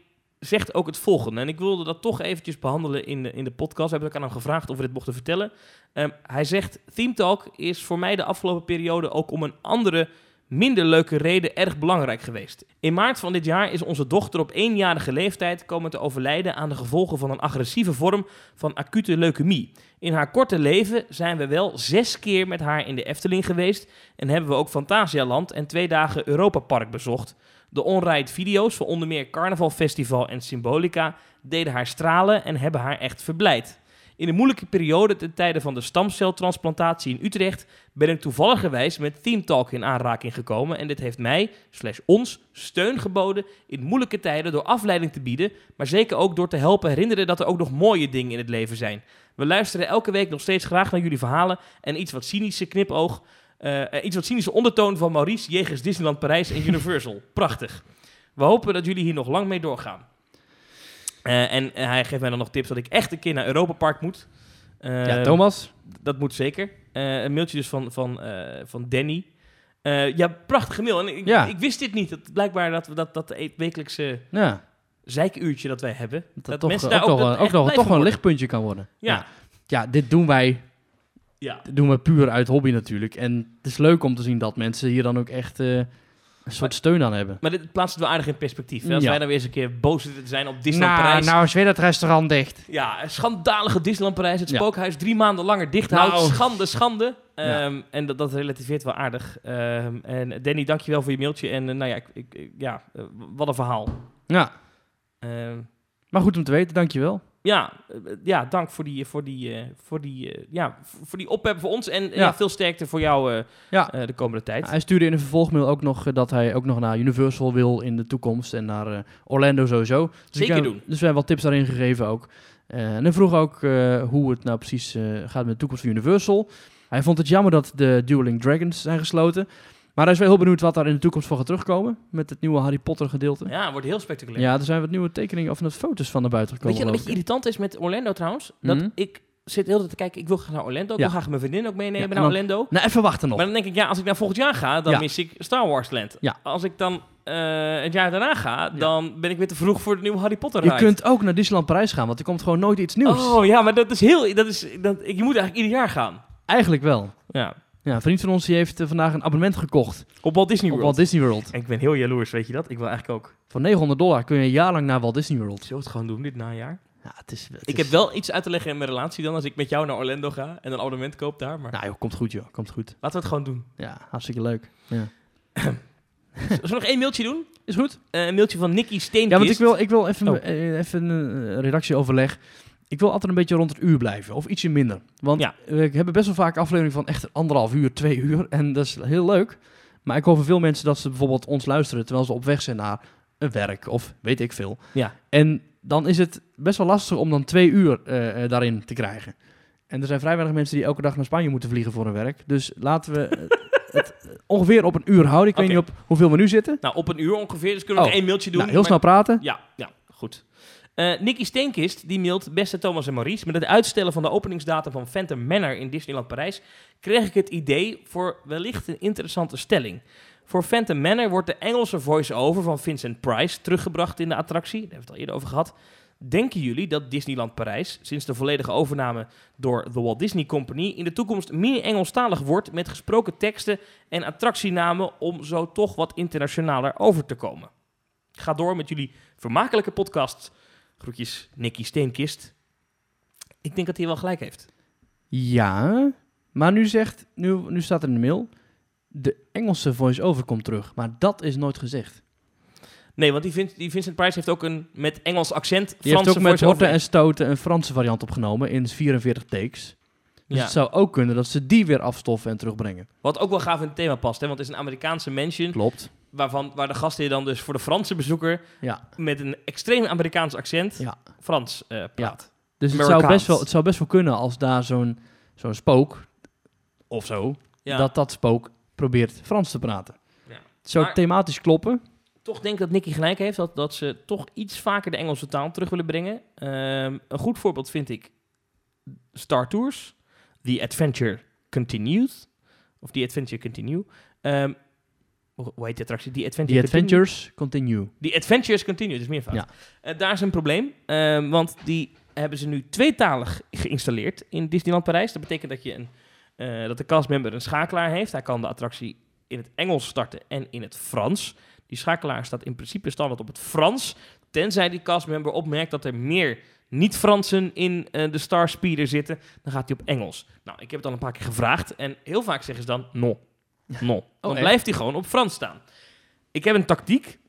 zegt ook het volgende, en ik wilde dat toch eventjes behandelen in de, in de podcast. We hebben ook aan hem gevraagd of we dit mochten vertellen. Ehm, hij zegt, Theme Talk is voor mij de afgelopen periode ook om een andere, minder leuke reden erg belangrijk geweest. In maart van dit jaar is onze dochter op eenjarige leeftijd komen te overlijden aan de gevolgen van een agressieve vorm van acute leukemie. In haar korte leven zijn we wel zes keer met haar in de Efteling geweest en hebben we ook Fantasialand en twee dagen Europa Park bezocht. De onride video's van onder meer Carnaval Festival en Symbolica deden haar stralen en hebben haar echt verblijd. In de moeilijke periode ten tijde van de stamceltransplantatie in Utrecht ben ik toevalligerwijs met Team Talk in aanraking gekomen en dit heeft mij, slash ons, steun geboden in moeilijke tijden door afleiding te bieden, maar zeker ook door te helpen herinneren dat er ook nog mooie dingen in het leven zijn. We luisteren elke week nog steeds graag naar jullie verhalen en iets wat cynische knipoog, eh, eh, iets wat cynische ondertoon van Maurice Jegers Disneyland Parijs en Universal. Prachtig. We hopen dat jullie hier nog lang mee doorgaan. Eh, en hij geeft mij dan nog tips dat ik echt een keer naar Europa Park moet. Ja, Thomas. Dat moet zeker. Een mailtje dus van, van, van Danny. Ja, prachtige mail. En ik, Ja. ik wist dit niet. Dat, blijkbaar dat we dat, dat e- wekelijkse Ja, zeikuurtje dat wij hebben. dat, Dat toch, mensen ook daar ook nog, dat ook nog, toch een lichtpuntje kan worden. Ja. Ja, dit doen wij ja. dit doen we puur uit hobby natuurlijk. En het is leuk om te zien dat mensen hier dan ook echt eh, een soort steun aan hebben. Maar dit plaatst het wel aardig in perspectief. hè? Als Ja. wij dan weer eens een keer boos zitten te zijn op Disneyland Parijs. nou is weer dat restaurant dicht. Ja, een schandalige Disneyland Parijs. Het Ja. spookhuis drie maanden langer dicht houdt. Nou. Schande, schande. Ja. Ehm, en dat, dat relativeert wel aardig. Ehm, en Danny, dankjewel voor je mailtje. En eh, nou ja, ik, ik, ik- ja eh, wat een verhaal. Ja, Ehm, maar goed om te weten, dankjewel. Ja, eh, ja, dank voor die, voor die, eh, voor die, eh, ja, voor die ophef voor ons. En eh, Ja. ja, veel sterkte voor jou eh, Ja. eh, de komende tijd. Hij stuurde in een vervolgmail ook nog eh, dat hij ook nog naar Universal wil in de toekomst en naar eh, Orlando sowieso. Dus Zeker doen. Dus we hebben wat tips daarin gegeven ook. Eh, en hij vroeg ook eh, hoe het nou precies eh, gaat met de toekomst van Universal. Hij vond het jammer dat de Dueling Dragons zijn gesloten. Maar hij is wel heel benieuwd wat daar in de toekomst voor gaat terugkomen. Met het nieuwe Harry Potter gedeelte. Ja, Ja, wordt heel spectaculair. er zijn wat nieuwe tekeningen of net foto's van naar buiten gekomen. Weet je wat een beetje irritant is met Orlando trouwens? Dat Mhm. ik zit heel de tijd te kijken, ik wil graag naar Orlando. Ik Ja. wil graag mijn vriendin ook meenemen Ja, en naar dan- Orlando. Nou, even wachten nog. Maar dan denk ik, ja, als ik naar volgend jaar ga, dan Ja. mis ik Star Wars Land. Ja. Als ik dan eh, het jaar daarna ga, dan ben ik weer te vroeg voor de nieuwe Harry Potter je kunt ook naar Disneyland Parijs gaan, want er komt gewoon nooit iets nieuws. Oh ja, maar dat is heel... Dat is, dat, je moet eigenlijk ieder jaar gaan. Eigenlijk wel. Ja. Ja, een vriend van ons die heeft eh, vandaag een abonnement gekocht Op Walt Disney op World. Walt Disney World. En ik ben heel jaloers, weet je dat? Ik wil eigenlijk ook... Voor 900 dollar kun je een jaar lang naar Walt Disney World. Zullen we het gewoon doen dit najaar? Ja, het is, het Ik is- heb wel iets uit te leggen in mijn relatie dan, als ik met jou naar Orlando ga en een abonnement koop daar. Maar Nou joh, komt goed joh, komt goed. laten we het gewoon doen. Ja, hartstikke leuk. Ja. Zullen we nog één mailtje doen? Is goed? Eh, een mailtje van Nicky Steenkist. Ja, want ik wil, ik wil even, Oh. eh, even een redactieoverleg. Ik wil altijd een beetje rond het uur blijven, of ietsje minder. Want Ja. we hebben best wel vaak afleveringen van echt anderhalf uur, twee uur. En dat is heel leuk. Maar ik hoor van veel mensen dat ze bijvoorbeeld ons luisteren terwijl ze op weg zijn naar een werk of weet ik veel. Ja. En dan is het best wel lastig om dan twee uur eh, eh, daarin te krijgen. En er zijn vrij weinig mensen die elke dag naar Spanje moeten vliegen voor hun werk. Dus laten we het ongeveer op een uur houden. Ik weet niet op hoeveel we nu zitten. Nou, op een uur ongeveer, dus kunnen we Oh. nog één mailtje doen. Nou, heel maar- snel praten. Ja, ja, goed. Eh Nicky Steenkist die mailt, beste Thomas en Maurice, met het uitstellen van de openingsdatum van Phantom Manor in Disneyland Parijs, kreeg ik het idee voor wellicht een interessante stelling. Voor Phantom Manor wordt de Engelse voice-over van Vincent Price teruggebracht in de attractie. Daar hebben we het al eerder over gehad. Denken jullie dat Disneyland Parijs, sinds de volledige overname door de Walt Disney Company, in de toekomst meer Engelstalig wordt met gesproken teksten en attractienamen om zo toch wat internationaler over te komen? Ga door met jullie vermakelijke podcast. Groetjes, Nicky Steenkist. Ik denk dat hij wel gelijk heeft. Ja, maar nu zegt, nu, nu staat er in de mail, de Engelse voice-over komt terug. Maar dat is nooit gezegd. Nee, want die, Vin- die Vincent Price heeft ook een met Engels accent Die Franse heeft ook met horten en stoten een Franse variant opgenomen in 44 takes. Dus Ja. het zou ook kunnen dat ze die weer afstoffen en terugbrengen. Wat ook wel gaaf in het thema past, hè? want het is een Amerikaanse mansion, Klopt. Waarvan, waar de gastheer dan dus voor de Franse bezoeker Ja. met een extreem Amerikaans accent Ja. Frans eh, praat. Dus het zou, best wel, het zou best wel kunnen als daar zo'n zo'n spook of zo, dat dat spook probeert Frans te praten. Ja. Het zou Maar- thematisch kloppen. toch denk ik dat Nicky gelijk heeft dat, dat ze toch iets vaker de Engelse taal terug willen brengen. Ehm, een goed voorbeeld vind ik Star Tours, The Adventure Continues, of The Adventure Continue. Ehm, hoe heet die attractie? The Adventure The Continue. Adventures continue. The Adventures Continue, dus meervoud. Ja. Eh, daar is een probleem, ehm, want die hebben ze nu tweetalig geïnstalleerd in Disneyland Parijs. Dat betekent dat, je een, eh, dat de castmember een schakelaar heeft. Hij kan de attractie in het Engels starten en in het Frans. Die schakelaar staat in principe standaard op het Frans, tenzij die castmember opmerkt dat er meer niet-Fransen in eh, de Star Speeder zitten, dan gaat hij op Engels. Nou, ik heb het al een paar keer gevraagd en heel vaak zeggen ze dan no. No. dan blijft hij gewoon op Frans staan. Ik heb een tactiek.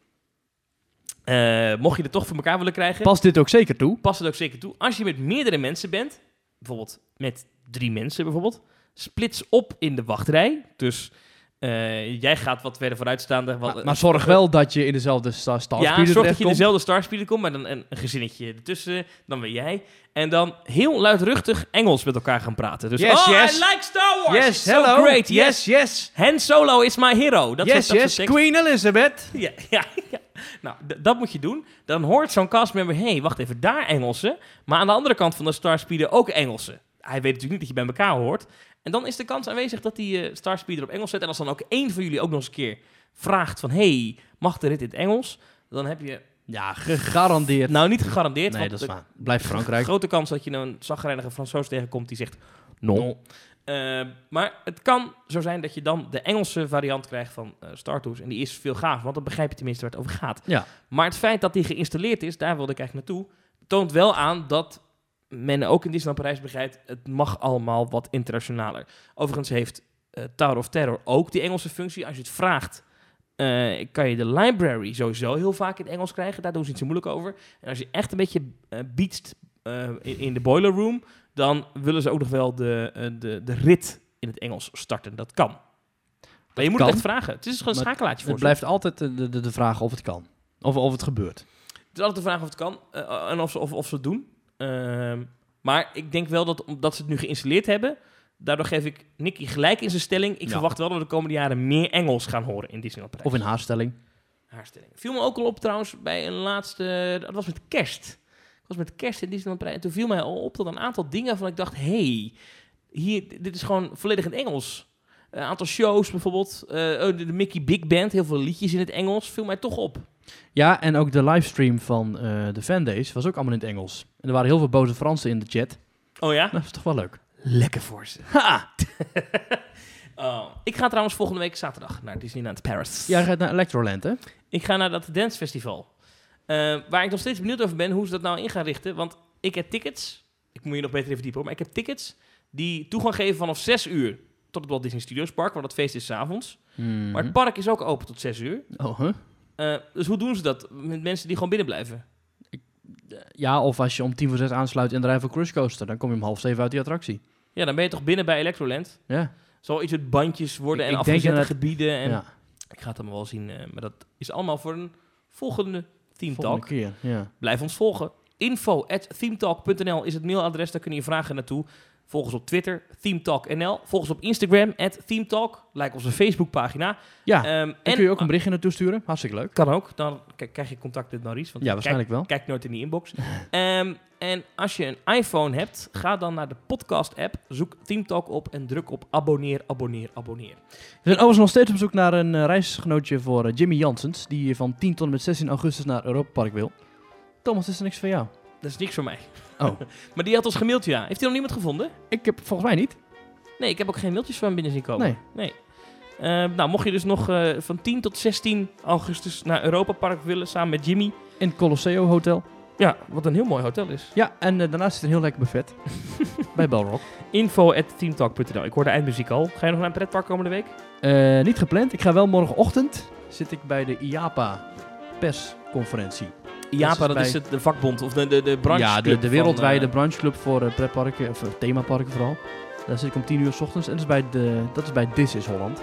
Eh, mocht je het toch voor elkaar willen krijgen, Past dit ook zeker toe? pas het ook zeker toe. Als je met meerdere mensen bent, bijvoorbeeld met drie mensen bijvoorbeeld, splits op in de wachtrij. Dus Eh, jij gaat wat verder vooruitstaande. Wat, Maar, maar zorg wel dat je in dezelfde star, star ja, zorg dat je in dezelfde starspeeder komt, maar dan een, een gezinnetje ertussen, dan weer jij. En dan heel luidruchtig Engels met elkaar gaan praten. Dus, Yes, oh, yes. I like Star Wars! Yes, It's so hello. great, yes, yes. Han Solo is my hero. Dat yes, soort, dat yes. soort. Queen Elizabeth. Ja, ja, ja. Nou, dat moet je doen. Dan hoort zo'n castmember, hé, hey, wacht even, daar Engelsen. Maar aan de andere kant van de Starspeeder ook Engelsen. Hij weet natuurlijk niet dat je bij elkaar hoort. En dan is de kans aanwezig dat die eh Starspeeder op Engels zet. En als dan ook één van jullie ook nog eens een keer vraagt van... hey, mag de rit in het Engels? Dan heb je, Ja, gegarandeerd. nou niet gegarandeerd... nee, dat is waar. Blijf Frankrijk. grote kans dat je een zagrijnige Fransoos tegenkomt die zegt... Non. Eh, maar het kan zo zijn dat je dan de Engelse variant krijgt van eh Star Tours. En die is veel gaaf, want dan begrijp je tenminste waar het over gaat. Ja. Maar het feit dat die geïnstalleerd is, daar wilde ik eigenlijk naartoe, toont wel aan dat men ook in Disneyland Parijs begrijpt, het mag allemaal wat internationaler. Overigens heeft eh, Tower of Terror ook die Engelse functie. Als je het vraagt, eh, kan je de library sowieso heel vaak in het Engels krijgen. Daar doen ze niet zo moeilijk over. En als je echt een beetje beatst eh, in, in de boiler room, dan willen ze ook nog wel de, de, de rit in het Engels starten. Dat kan. Maar je moet kan. het echt vragen. Het is gewoon een schakelaartje voor Het blijft altijd de, de, de vraag of het kan. Of, of het gebeurt. Het is altijd de vraag of het kan en of ze, of, of ze het doen. Ehm, maar ik denk wel dat omdat ze het nu geïnstalleerd hebben, daardoor geef ik Nicky gelijk in zijn stelling. Ik Ja. verwacht wel dat we de komende jaren meer Engels gaan horen in Disneyland Parijs. Of in haarstelling. haarstelling. Viel me ook al op trouwens bij een laatste, dat was met kerst. Ik was met kerst in Disneyland Parijs en toen viel mij al op dat een aantal dingen van ik dacht, hey, hier, dit is gewoon volledig in het Engels. Een aantal shows bijvoorbeeld, eh, oh, de Mickey Big Band, heel veel liedjes in het Engels, viel mij toch op. Ja, en ook de livestream van eh, de fandays was ook allemaal in het Engels. En er waren heel veel boze Fransen in de chat. Oh ja? Dat is toch wel leuk. Lekker voor ze. Ha! Oh. Ik ga trouwens volgende week zaterdag naar Disneyland Paris. Jij gaat naar Electroland, hè? Ik ga naar dat Dance Festival. Eh, waar ik nog steeds benieuwd over ben hoe ze dat nou in gaan richten. Want ik heb tickets. Ik moet je nog beter even diepen op. Maar ik heb tickets die toegang geven vanaf 6 uur tot het Walt Disney Studios Park. Want dat feest is 's avonds. Mhm. Maar het park is ook open tot 6 uur. Oh, huh? Eh, dus hoe doen ze dat met mensen die gewoon binnen blijven? Ja, of als je om tien voor zes aansluit in de rij voor Cruise Coaster, dan kom je om half zeven uit die attractie. Ja, dan ben je toch binnen bij Electroland. Ja. Zal iets met bandjes worden Ik- en ik denk afgezette gebieden. En ja. Ik ga het allemaal wel zien. eh, maar dat is allemaal voor een volgende Team Volgende Talk. keer. Ja. Blijf ons volgen. Info at themetalk.nl is het mailadres. Daar kun je vragen naartoe. Volg ons op Twitter, ThemeTalkNL. Volg ons op Instagram, at ThemeTalk. Like onze Facebookpagina. Ja, Ehm, en kun je ook een berichtje naartoe sturen. Hartstikke leuk. Kan ook. Dan krijg je contact met Maurice. Want Ja, waarschijnlijk wel. Kijk, kijk nooit in die inbox. Ehm, en als je een iPhone hebt, ga dan naar de podcast-app. Zoek ThemeTalk op en druk op abonneer, abonneer, abonneer. We zijn overigens nog steeds op zoek naar een eh, reisgenootje voor eh, Jimmy Janssens, die van 10 tot en met 16 augustus naar Europa Park wil. Thomas, is er niks voor jou? Dat is niks voor mij. Oh. maar die had ons gemaild, ja. Heeft hij nog niemand gevonden? Ik heb volgens mij niet. Nee, ik heb ook geen mailtjes van binnen zien komen. Nee. Eh, nou, mocht je dus nog eh, van 10 tot 16 augustus naar Europa Park willen, samen met Jimmy. In het Colosseo Hotel. Ja, wat een heel mooi hotel is. Ja, en eh, daarnaast zit een heel lekker buffet. bij Belrock. Info at teamtalk.nl. Ik hoor de eindmuziek al. Ga je nog naar een pretpark komende week? Niet gepland. Ik ga wel morgenochtend. Zit ik bij de IAPA persconferentie. Japa, dat bij- is het, de vakbond of de, de, de branche. ja, de, de wereldwijde brancheclub voor eh, pretparken, of eh, themaparken vooral. Daar zit ik om 10 uur s ochtends. En dat is bij, de, dat is bij This is Holland.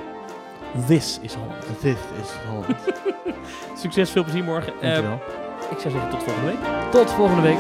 This is Holland. This is Holland. Succes, veel plezier morgen. Eh, Dankjewel. ik zou zeggen tot volgende week. Tot volgende week.